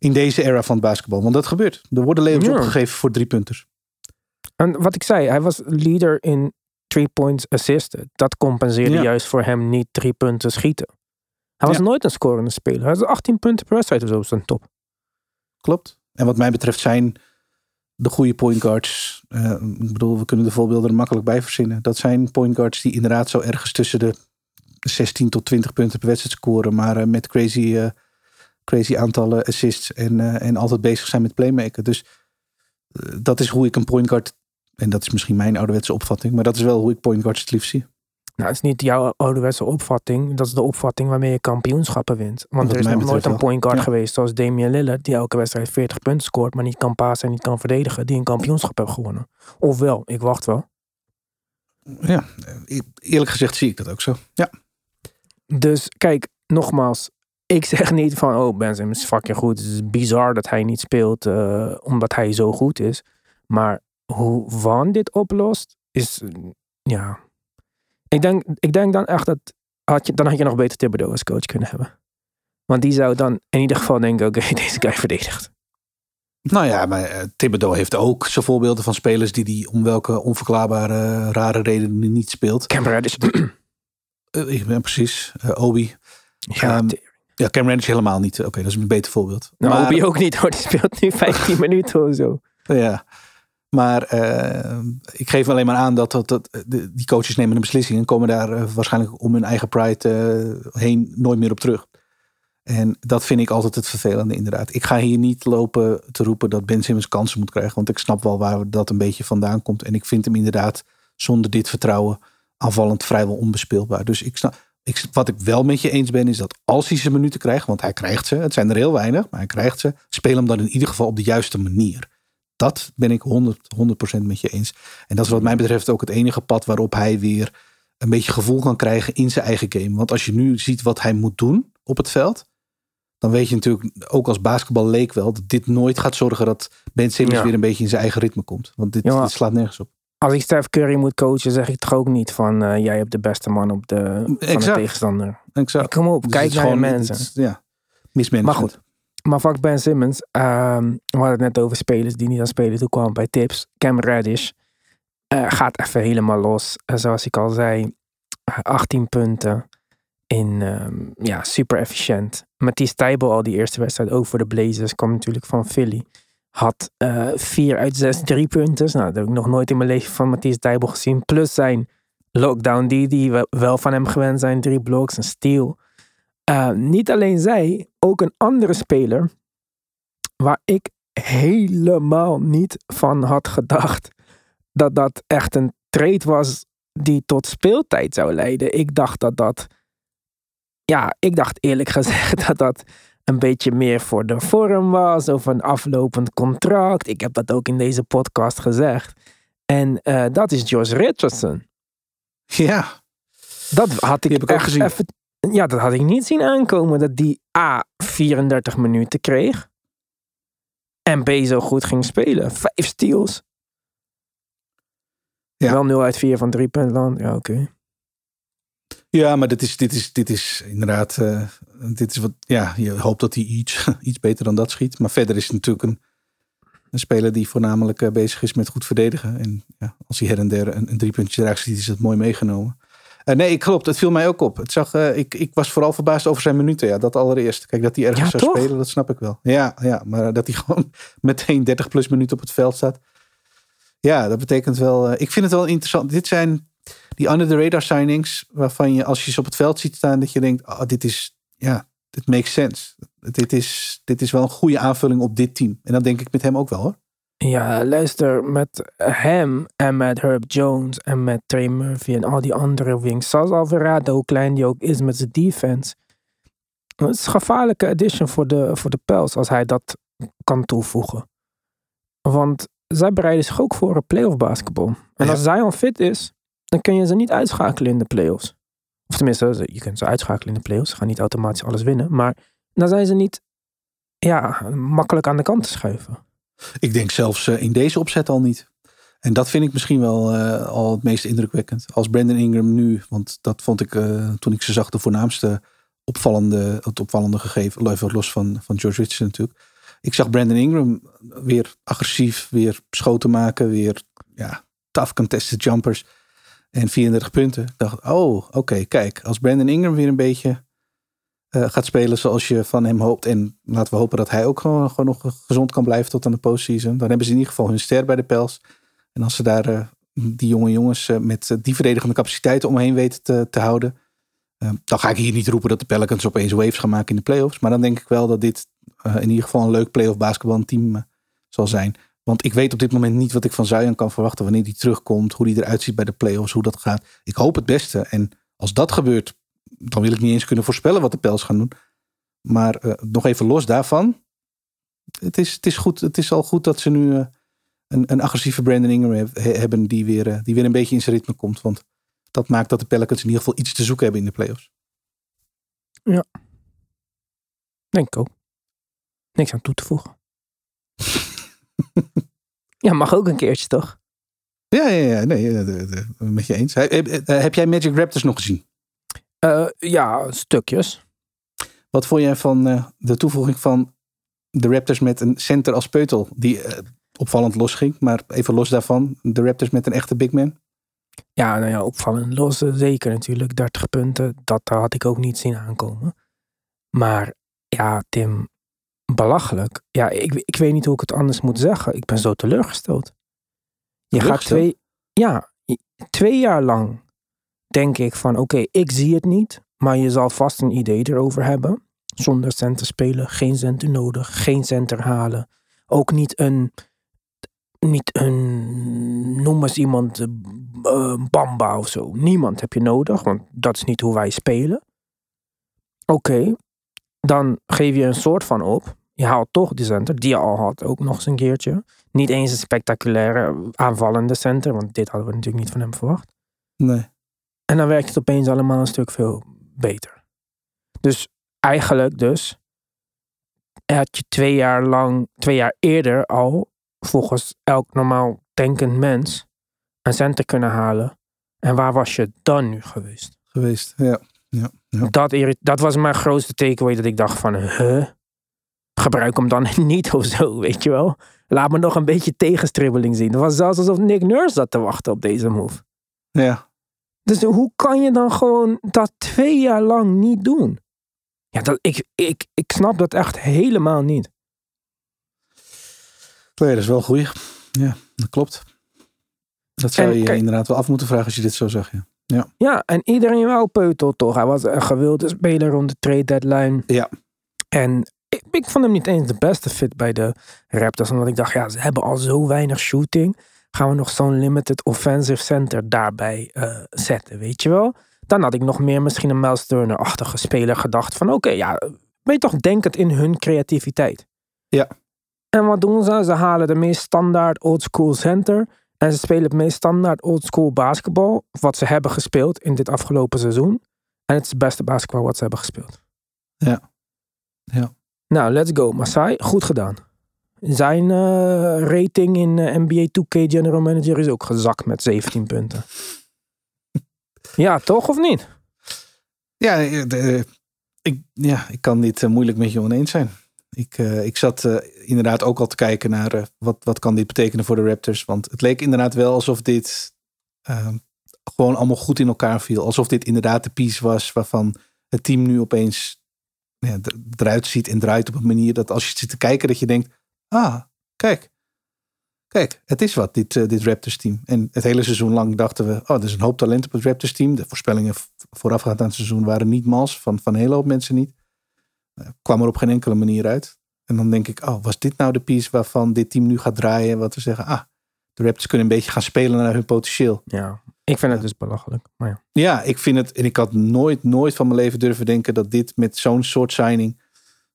In deze era van het basketbal. Want dat gebeurt. Er worden Ja. opgegeven voor driepunters. En wat ik zei, hij was leader in three points assisted. Dat compenseerde Ja. juist voor hem niet drie punten schieten. Hij was Ja. nooit een scorende speler. Hij was 18 punten per wedstrijd of zo zijn top. Klopt. En wat mij betreft zijn de goede point guards. eh, ik bedoel, we kunnen de voorbeelden er makkelijk bij verzinnen. Dat zijn point guards die inderdaad zo ergens tussen de 16 tot 20 punten per wedstrijd scoren. Maar eh, met crazy, eh, crazy aantallen assists. En, eh, en altijd bezig zijn met playmaken. Dus eh, dat is hoe ik een point guard. En dat is misschien mijn ouderwetse opvatting. Maar dat is wel hoe ik point guards het liefst zie. Nou, het is niet jouw ouderwetse opvatting. Dat is de opvatting waarmee je kampioenschappen wint. Want Wat er is nog nooit een point guard Ja. geweest zoals Damian Lillard... die elke wedstrijd 40 punten scoort, maar niet kan passen en niet kan verdedigen... die een kampioenschap heeft gewonnen. Ofwel, ik wacht wel. Ja, eh, eerlijk gezegd zie ik dat ook zo. Ja, Dus kijk, nogmaals. Ik zeg niet van, oh, Ben Simmons is fucking goed. Het is bizar dat hij niet speelt eh, omdat hij zo goed is. Maar hoe Van dit oplost, is, eh, ja... Ik denk, ik denk dan echt dat, had je, dan had je nog beter Thibodeau als coach kunnen hebben. Want die zou dan in ieder geval denken, oké, *laughs* deze guy verdedigt. Nou ja, maar eh, Thibodeau heeft ook zijn voorbeelden van spelers die die om welke onverklaarbare rare redenen niet speelt. Cam Reddish. Eh, ik ben precies. eh, Obi. ja, Ehm, Ja, Cam Reddish helemaal niet. Oké, dat is een beter voorbeeld. nou, maar, Obi ook niet hoor. Die speelt nu 15 *laughs* minuten of zo. Ja. Maar eh, ik geef alleen maar aan dat, dat, dat de- die coaches nemen een beslissing en komen daar eh, waarschijnlijk om hun eigen pride eh, heen nooit meer op terug. En dat vind ik altijd het vervelende inderdaad. Ik ga hier niet lopen te roepen dat Ben Simmons kansen moet krijgen. Want ik snap wel waar dat een beetje vandaan komt. En ik vind hem inderdaad zonder dit vertrouwen aanvallend vrijwel onbespeelbaar. Dus ik snap, ik, wat ik wel met je eens ben is dat als hij zijn minuten krijgt. Want hij krijgt ze. Het zijn er heel weinig. Maar hij krijgt ze. Speel hem dan in ieder geval op de juiste manier. Dat ben ik 100, 100% met je eens. En dat is wat mij betreft ook het enige pad waarop hij weer een beetje gevoel kan krijgen in zijn eigen game. Want als je nu ziet wat hij moet doen op het veld. Dan weet je natuurlijk ook als basketbal leek wel dat dit nooit gaat zorgen dat Ben Simmons Ja. weer een beetje in zijn eigen ritme komt. Want dit, Ja, maar- dit slaat nergens op. Als ik Steph Curry moet coachen, zeg ik toch ook niet van eh, jij hebt de beste man op de, van de tegenstander. Exact. Kom op, Dus kijk naar gewoon- mensen. het ja, mismanagement. Maar goed. Maar fuck Ben Simmons. ehm, we hadden het net over spelers die niet aan spelen toe kwamen bij tips. Cam Reddish eh, gaat even helemaal los. Eh, zoals ik al zei, eh, 18 punten. In, ehm, ja, super efficiënt. Mathies Tijbel al die eerste wedstrijd, ook voor de Blazers, kwam natuurlijk van Philly. Had eh 4 uit 6 drie punten. Nou, dat heb ik nog nooit in mijn leven van Mathies Tijbel gezien. Plus zijn lockdown die, die we wel van hem gewend zijn. Drie blocks, een steal. Eh, niet alleen zij, ook een andere speler waar ik helemaal niet van had gedacht dat dat echt een trade was die tot speeltijd zou leiden. Ik dacht dat dat, ja, ik dacht eerlijk gezegd *laughs* dat dat een beetje meer voor de vorm was of een aflopend contract. Ik heb dat ook in deze podcast gezegd. En eh, dat is Josh Richardson. Ja, Dat had ik, heb ik ook gezien. even. Ja, dat had ik niet zien aankomen. Dat die A 34 minuten kreeg. En B zo goed ging spelen. Vijf steals. Ja. Wel 0 uit 4 van drie puntland. Ja, oké. Ja maar dit is, dit is, dit is inderdaad. eh, dit is wat, ja, je hoopt dat hij iets, *laughs* iets beter dan dat schiet. Maar verder is het natuurlijk een, een speler die voornamelijk eh, bezig is met goed verdedigen. En ja, als hij her en der een, een driepuntje eruit schiet, is het mooi meegenomen. Eh, nee, ik klopt. Het viel mij ook op. Het zag, ik, ik was vooral verbaasd over zijn minuten. Ja, dat allereerst. Kijk, dat hij ergens Ja, zou toch? spelen, dat snap ik wel. Ja, ja, maar dat hij *laughs* gewoon meteen 30 plus minuten op het veld staat. Ja, dat betekent wel. ik vind het wel interessant. Dit zijn die under the radar signings. Waarvan je als je ze op het veld ziet staan. Dat je denkt, oh, dit is, ja, dit makes sense. Dit is, dit is wel een goede aanvulling op dit team. En dat denk ik met hem ook wel hoor. Ja, luister, met hem en met Herb Jones en met Trey Murphy en al die andere wings. Zoals Alvarado, hoe klein die ook is met zijn defense. Het is een gevaarlijke addition voor de, voor de Pels als hij dat kan toevoegen. Want zij bereiden zich ook voor een playoff basketbal. En Ja. als Zion fit is, dan kun je ze niet uitschakelen in de playoffs. Of tenminste, je kunt ze uitschakelen in de playoffs. Ze gaan niet automatisch alles winnen. Maar dan zijn ze niet ja, makkelijk aan de kant te schuiven. Ik denk zelfs eh, in deze opzet al niet. En dat vind ik misschien wel eh, al het meest indrukwekkend. Als Brandon Ingram nu, want dat vond ik eh, toen ik ze zag de voornaamste opvallende, het opvallende gegeven. Even los van, van George Richardson natuurlijk. Ik zag Brandon Ingram weer agressief, weer schoten maken, weer ja, tough contested jumpers. En 34 punten. Ik dacht, oh, oké, kijk. Als Brandon Ingram weer een beetje eh, gaat spelen zoals je van hem hoopt. En laten we hopen dat hij ook gewoon, gewoon nog gezond kan blijven tot aan de postseason. Dan hebben ze in ieder geval hun ster bij de Pels. En als ze daar eh, die jonge jongens eh, met die verdedigende capaciteiten omheen weten te, te houden. dan ga ik hier niet roepen dat de Pelicans opeens waves gaan maken in de playoffs. Maar dan denk ik wel dat dit in ieder geval een leuk playoff basketbalteam zal zijn. Want ik weet op dit moment niet wat ik van Zion kan verwachten wanneer die terugkomt. Hoe die eruit ziet bij de playoffs, hoe dat gaat. Ik hoop het beste. En als dat gebeurt, dan wil ik niet eens kunnen voorspellen wat de Pels gaan doen. Maar eh, nog even los daarvan. Het is, het, is goed, het is al goed dat ze nu eh, een, een agressieve he- hebben die weer, eh, die weer een beetje in zijn ritme komt. Want dat maakt dat de Pelicans in ieder geval iets te zoeken hebben in de playoffs. Denk ik ook. Niks aan toe te voegen. *laughs* ja, mag ook een keertje toch? Ja, ja, ja nee, eh, met je eens. Heb, heb- jij Magic Raptors nog gezien? Eh, ja, stukjes. Wat vond jij van eh, de toevoeging van de Raptors met een center als peutel? Die eh, opvallend losging, maar even los daarvan. De Raptors met een echte big man. Ja, nou ja, opvallend los. eh, Zeker natuurlijk. 30 punten. Dat had ik ook niet zien aankomen. Maar ja, Tim. Belachelijk. Ja, ik, ik weet niet hoe ik het anders moet zeggen. Ik ben zo teleurgesteld. Je gaat twee, ja, twee jaar lang denk ik van oké, ik zie het niet, maar je zal vast een idee erover hebben. Zonder center spelen, geen center nodig, geen center halen. Ook niet een, niet een, noem eens iemand, eh, Bamba of zo. Niemand heb je nodig, want dat is niet hoe wij spelen. Oké, dan geef je een soort van op. Je haalt toch die center, die je al had, ook nog eens een keertje. Niet eens een spectaculaire aanvallende center, want dit hadden we natuurlijk niet van hem verwacht. Nee. En dan werkt het opeens allemaal een stuk veel beter. Dus eigenlijk dus had je twee jaar lang, twee jaar eerder al, volgens elk normaal denkend mens, een center kunnen halen. En waar was je dan nu geweest? Geweest. Ja. ja. ja. Dat, dat was mijn grootste takeaway dat ik dacht van, huh? Gebruik hem dan *laughs* niet of zo, weet je wel? Laat me nog een beetje tegenstribbeling zien. Het was zelfs alsof Nick Nurse zat te wachten op deze move. ja. Dus hoe kan je dan gewoon dat twee jaar lang niet doen? Ja, dat, ik, ik, ik snap dat echt helemaal niet. Nee, dat is wel goed. Ja, dat klopt. Dat zou En je kijk- inderdaad wel af moeten vragen als je dit zo zegt. Ja. Ja, en iedereen wou Peutel toch. Hij was een gewilde speler rond de trade deadline. Ja. En ik, ik vond hem niet eens de beste fit bij de Raptors. Omdat ik dacht, ja, ze hebben al zo weinig shooting. Gaan we nog zo'n limited offensive center daarbij eh, zetten, weet je wel? Dan had ik nog meer misschien een Miles Turner-achtige speler gedacht. Van oké, ja, weet toch denkend in hun creativiteit. Ja. En wat doen ze? Ze halen de meest standaard old school center. En ze spelen het meest standaard old school basketbal. Wat ze hebben gespeeld in dit afgelopen seizoen. En het is het beste basketbal wat ze hebben gespeeld. Ja. Ja. Nou, let's go. Masai, goed gedaan. Zijn eh, rating in eh, NBA 2K General Manager is ook gezakt met 17 punten. *laughs* ja, toch of niet? Ja, eh, de- ik, ja, ik kan dit moeilijk met je oneens zijn. Ik, ik zat inderdaad ook al te kijken naar wat, wat kan dit betekenen voor de Raptors. Want het leek inderdaad wel alsof dit gewoon allemaal goed in elkaar viel. Alsof dit inderdaad de piece was waarvan het team nu opeens ja, eruit ziet en draait op een manier dat als je zit te kijken dat je denkt, ah, kijk. Kijk, het is wat, dit, eh, dit Raptors team. En het hele seizoen lang dachten we, oh, er is een hoop talent op het Raptors team. De voorspellingen voorafgaand aan het seizoen waren niet mals, van, van een hele hoop mensen niet. Eh, kwam er op geen enkele manier uit. En dan denk ik, oh, was dit nou de piece waarvan dit team nu gaat draaien? Wat we zeggen, ah, de Raptors kunnen een beetje gaan spelen naar hun potentieel. Ja, ik vind het dus belachelijk. Maar ja. Ja, ik vind het, en ik had nooit, nooit van mijn leven durven denken dat dit met zo'n soort signing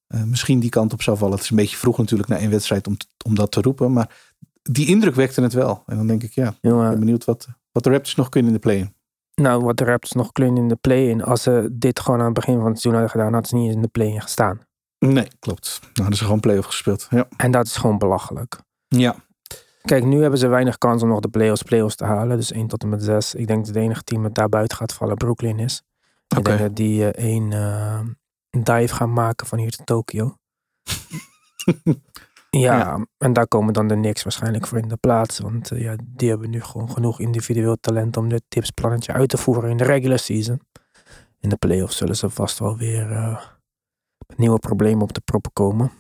eh, misschien die kant op zou vallen. Het is een beetje vroeg natuurlijk na één wedstrijd om, om dat te roepen, maar die indruk wekte het wel. En dan denk ik, ja, ik ben benieuwd wat, wat de Raptors nog kunnen in de play. nou, wat de Raptors nog kleunen in de play-in. Als ze dit gewoon aan het begin van het seizoen hadden gedaan, hadden ze niet in de play-in gestaan. Nee, klopt. Nou, hadden ze gewoon play-off gespeeld. Ja. En dat is gewoon belachelijk. Ja. Kijk, nu hebben ze weinig kans om nog de play-offs, play-offs te halen. Dus 1 tot en met 6. Ik denk dat het enige team dat daar buiten gaat vallen Brooklyn is. Ik denk dat die eh, één eh, dive gaan maken van hier tot Tokio. *laughs* ja, Ja. en daar komen dan de Knicks waarschijnlijk voor in de plaats. Want eh, ja, die hebben nu gewoon genoeg individueel talent om dit tipsplannetje uit te voeren in de regular season. In de play-offs zullen ze vast wel weer eh, met nieuwe problemen op de proppen komen.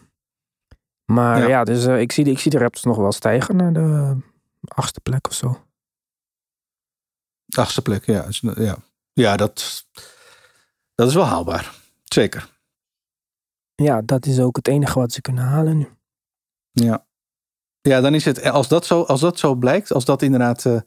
Maar Ja. ja, dus eh, ik, zie, de- ik zie de Raptors nog wel stijgen naar de achtste plek of zo. Achtste plek, ja. Ja, ja dat, dat is wel haalbaar. Zeker. Ja, dat is ook het enige wat ze kunnen halen nu. Ja. Ja, dan is het, als dat zo, als dat zo blijkt, als dat inderdaad eh,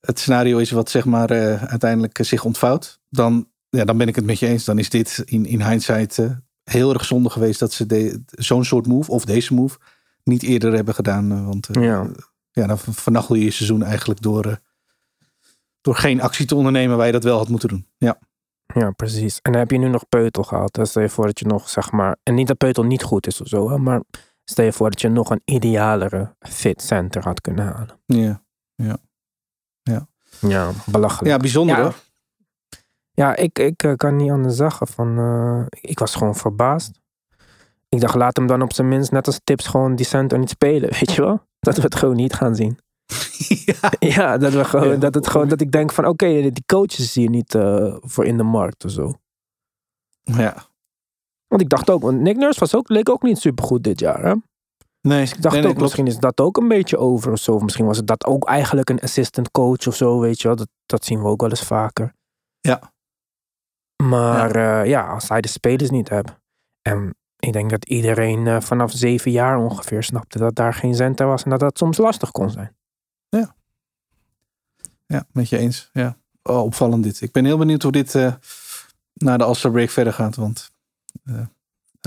het scenario is wat zeg maar eh, uiteindelijk eh, zich ontvouwt, dan, ja, dan ben ik het met je eens. Dan is dit in, in hindsight eh, heel erg zonde geweest dat ze de- zo'n soort move, of deze move, niet eerder hebben gedaan. eh, want eh, Ja. ja, dan vernachel je je seizoen eigenlijk door, eh, door geen actie te ondernemen waar je dat wel had moeten doen. Ja, Ja, precies. En dan heb je nu nog Peutel gehad. Stel je voor dat je nog, zeg maar... En niet dat Peutel niet goed is of zo, maar stel je voor dat je nog een idealere fit center had kunnen halen. ja. Ja, belachelijk. ja bijzonder Ja. hoor. Ja, ik, ik eh, kan niet anders zeggen van... eh, ik was gewoon verbaasd. Ik dacht, laat hem dan op zijn minst net als tips gewoon die center niet spelen, *laughs* weet je wel? Dat we het gewoon niet gaan zien. *laughs* ja. *laughs* Ja, dat, we gewoon, Ja. dat, het gewoon, dat ik denk van, oké, die coaches hier niet eh, voor in de markt of zo. Ja. Want ik dacht ook, want Nick Nurse was ook, leek ook niet supergoed dit jaar. Hè? Nee, Ik dacht ook, misschien is dat ook een beetje over of zo. Of misschien was het dat ook eigenlijk een assistant coach of zo, weet je wel. Dat, dat zien we ook wel eens vaker. Ja. Maar ja, ja als hij de spelers niet hebt. En ik denk dat iedereen uh, vanaf zeven jaar ongeveer snapte dat daar geen center was. En dat dat soms lastig kon zijn. Ja. Ja, met je eens. Ja. Oh, opvallend dit. Ik ben heel benieuwd hoe dit uh, naar de All-Star break verder gaat. Want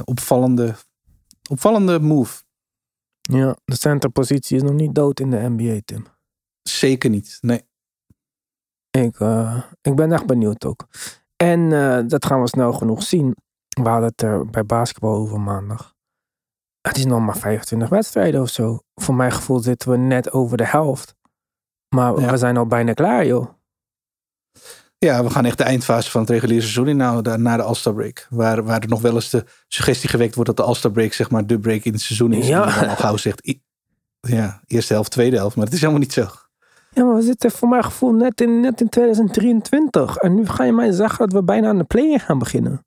opvallende, opvallende move. Ja, de centerpositie is nog niet dood in de NBA, Tim. Zeker niet, nee. Ik, ik ben echt benieuwd ook. En uh, dat gaan we snel genoeg zien. We hadden het er bij basketbal over maandag. Het is nog maar 25 wedstrijden of zo. Voor mijn gevoel zitten we net over de helft. Maar ja. we zijn al bijna klaar, joh. Ja, we gaan echt de eindfase van het reguliere seizoen in na de, na de All-Star break. Waar, waar er nog wel eens de suggestie gewekt wordt dat de All-Star break zeg maar de break in het seizoen is. Ja. En dan al gauw zegt, ja, eerste helft, tweede helft. Maar het is helemaal niet zo. Ja, maar we zitten voor mijn gevoel net in, net in 2023. En nu ga je mij zeggen dat we bijna aan de play gaan beginnen.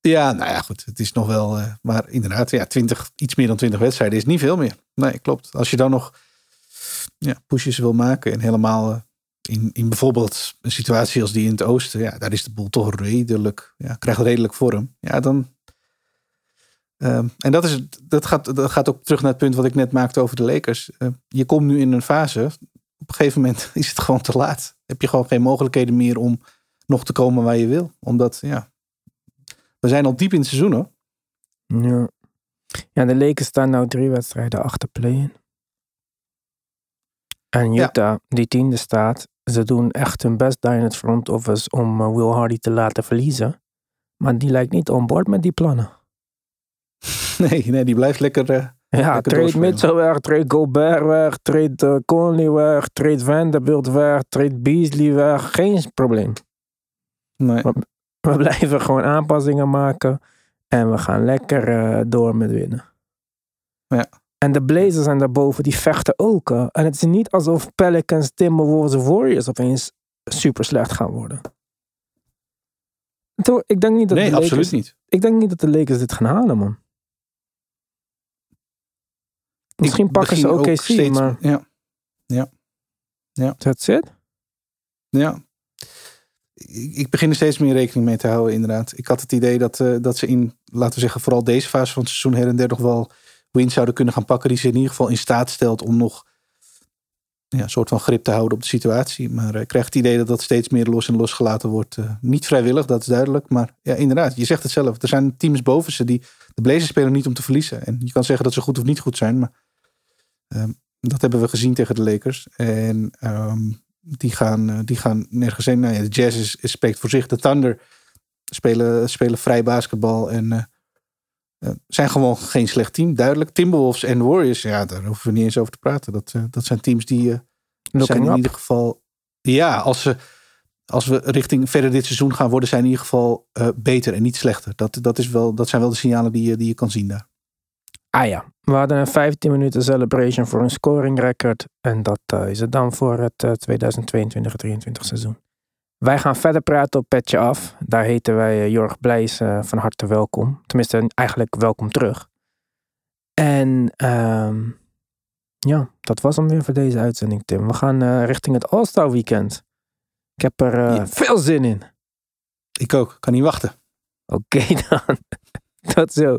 Ja, nou ja, goed. Het is nog wel. Uh, maar inderdaad, ja, 20, iets meer dan 20 wedstrijden is niet veel meer. Nee, klopt. Als je dan nog ja, pushes wil maken en helemaal uh, in, in bijvoorbeeld een situatie als die in het oosten, ja, daar is de boel toch redelijk, ja, krijgt redelijk vorm. Ja, dan. Uh, en dat, is, dat, gaat, dat gaat ook terug naar het punt wat ik net maakte over de Lakers. Uh, je komt nu in een fase. Op een gegeven moment *laughs* is het gewoon te laat. Heb je gewoon geen mogelijkheden meer om nog te komen waar je wil. Omdat, ja, we zijn al diep in het seizoen hoor. Ja. Ja, de Lakers staan nou drie wedstrijden achter play-in. En Utah, ja. die tiende staat, ze doen echt hun best daar in het front office om uh, Will Hardy te laten verliezen. Maar die lijkt niet on board met die plannen. *laughs* Nee, nee die blijft lekker. Uh, ja, trade Mitchell weg, trade Gobert weg, trade uh, Conley weg, trade Vanderbilt weg, trade Beasley weg. Geen probleem. Nee. We, we *laughs* blijven gewoon aanpassingen maken en we gaan lekker uh, door met winnen. Ja. En de Blazers zijn daarboven, die vechten ook. Uh, en het is niet alsof Pelicans, Timberwolves Warriors opeens super slecht gaan worden. Ik denk niet dat nee, de Lakers, absoluut niet. Ik denk niet dat de Lakers dit gaan halen, man. Misschien pakken ze OKC, ook steeds, maar... Ja. Ja. Ja. That's it? Ja. Ik, ik begin er steeds meer rekening mee te houden, inderdaad. Ik had het idee dat, uh, dat ze in, laten we zeggen, vooral deze fase van het seizoen her en der nog wel wins zouden kunnen gaan pakken. Die ze in ieder geval in staat stelt om nog ja, een soort van grip te houden op de situatie. Maar ik krijg het idee dat dat steeds meer los en losgelaten wordt. Uh, niet vrijwillig, dat is duidelijk. Maar ja, inderdaad, je zegt het zelf. Er zijn teams boven ze die de Blazers spelen niet om te verliezen. En je kan zeggen dat ze goed of niet goed zijn. Maar um, dat hebben we gezien tegen de Lakers. En um, die, gaan, die gaan nergens heen. Nou ja, de Jazz is, is spreekt voor zich. De Thunder spelen, spelen vrij basketbal. En uh, uh, zijn gewoon geen slecht team, duidelijk. Timberwolves en Warriors, ja, daar hoeven we niet eens over te praten. Dat, uh, dat zijn teams die zijn in up. ieder geval... Ja, als, ze, als we richting verder dit seizoen gaan worden... zijn in ieder geval beter en niet slechter. Dat, dat, is wel, dat zijn wel de signalen die, die je kan zien daar. Ah ja, we hadden een 15 minuten celebration voor een scoring record. En dat uh, is het dan voor het uh, 2022-2023 seizoen. Wij gaan verder praten op Petje Af. Daar heten wij uh, Jorg Blijs van harte welkom. Tenminste, eigenlijk welkom terug. En um, ja, dat was hem weer voor deze uitzending, Tim. We gaan richting het All-Star Weekend. Ik heb er ja. veel zin in. Ik ook, kan niet wachten. Oké okay, *laughs* dan. Tot zo.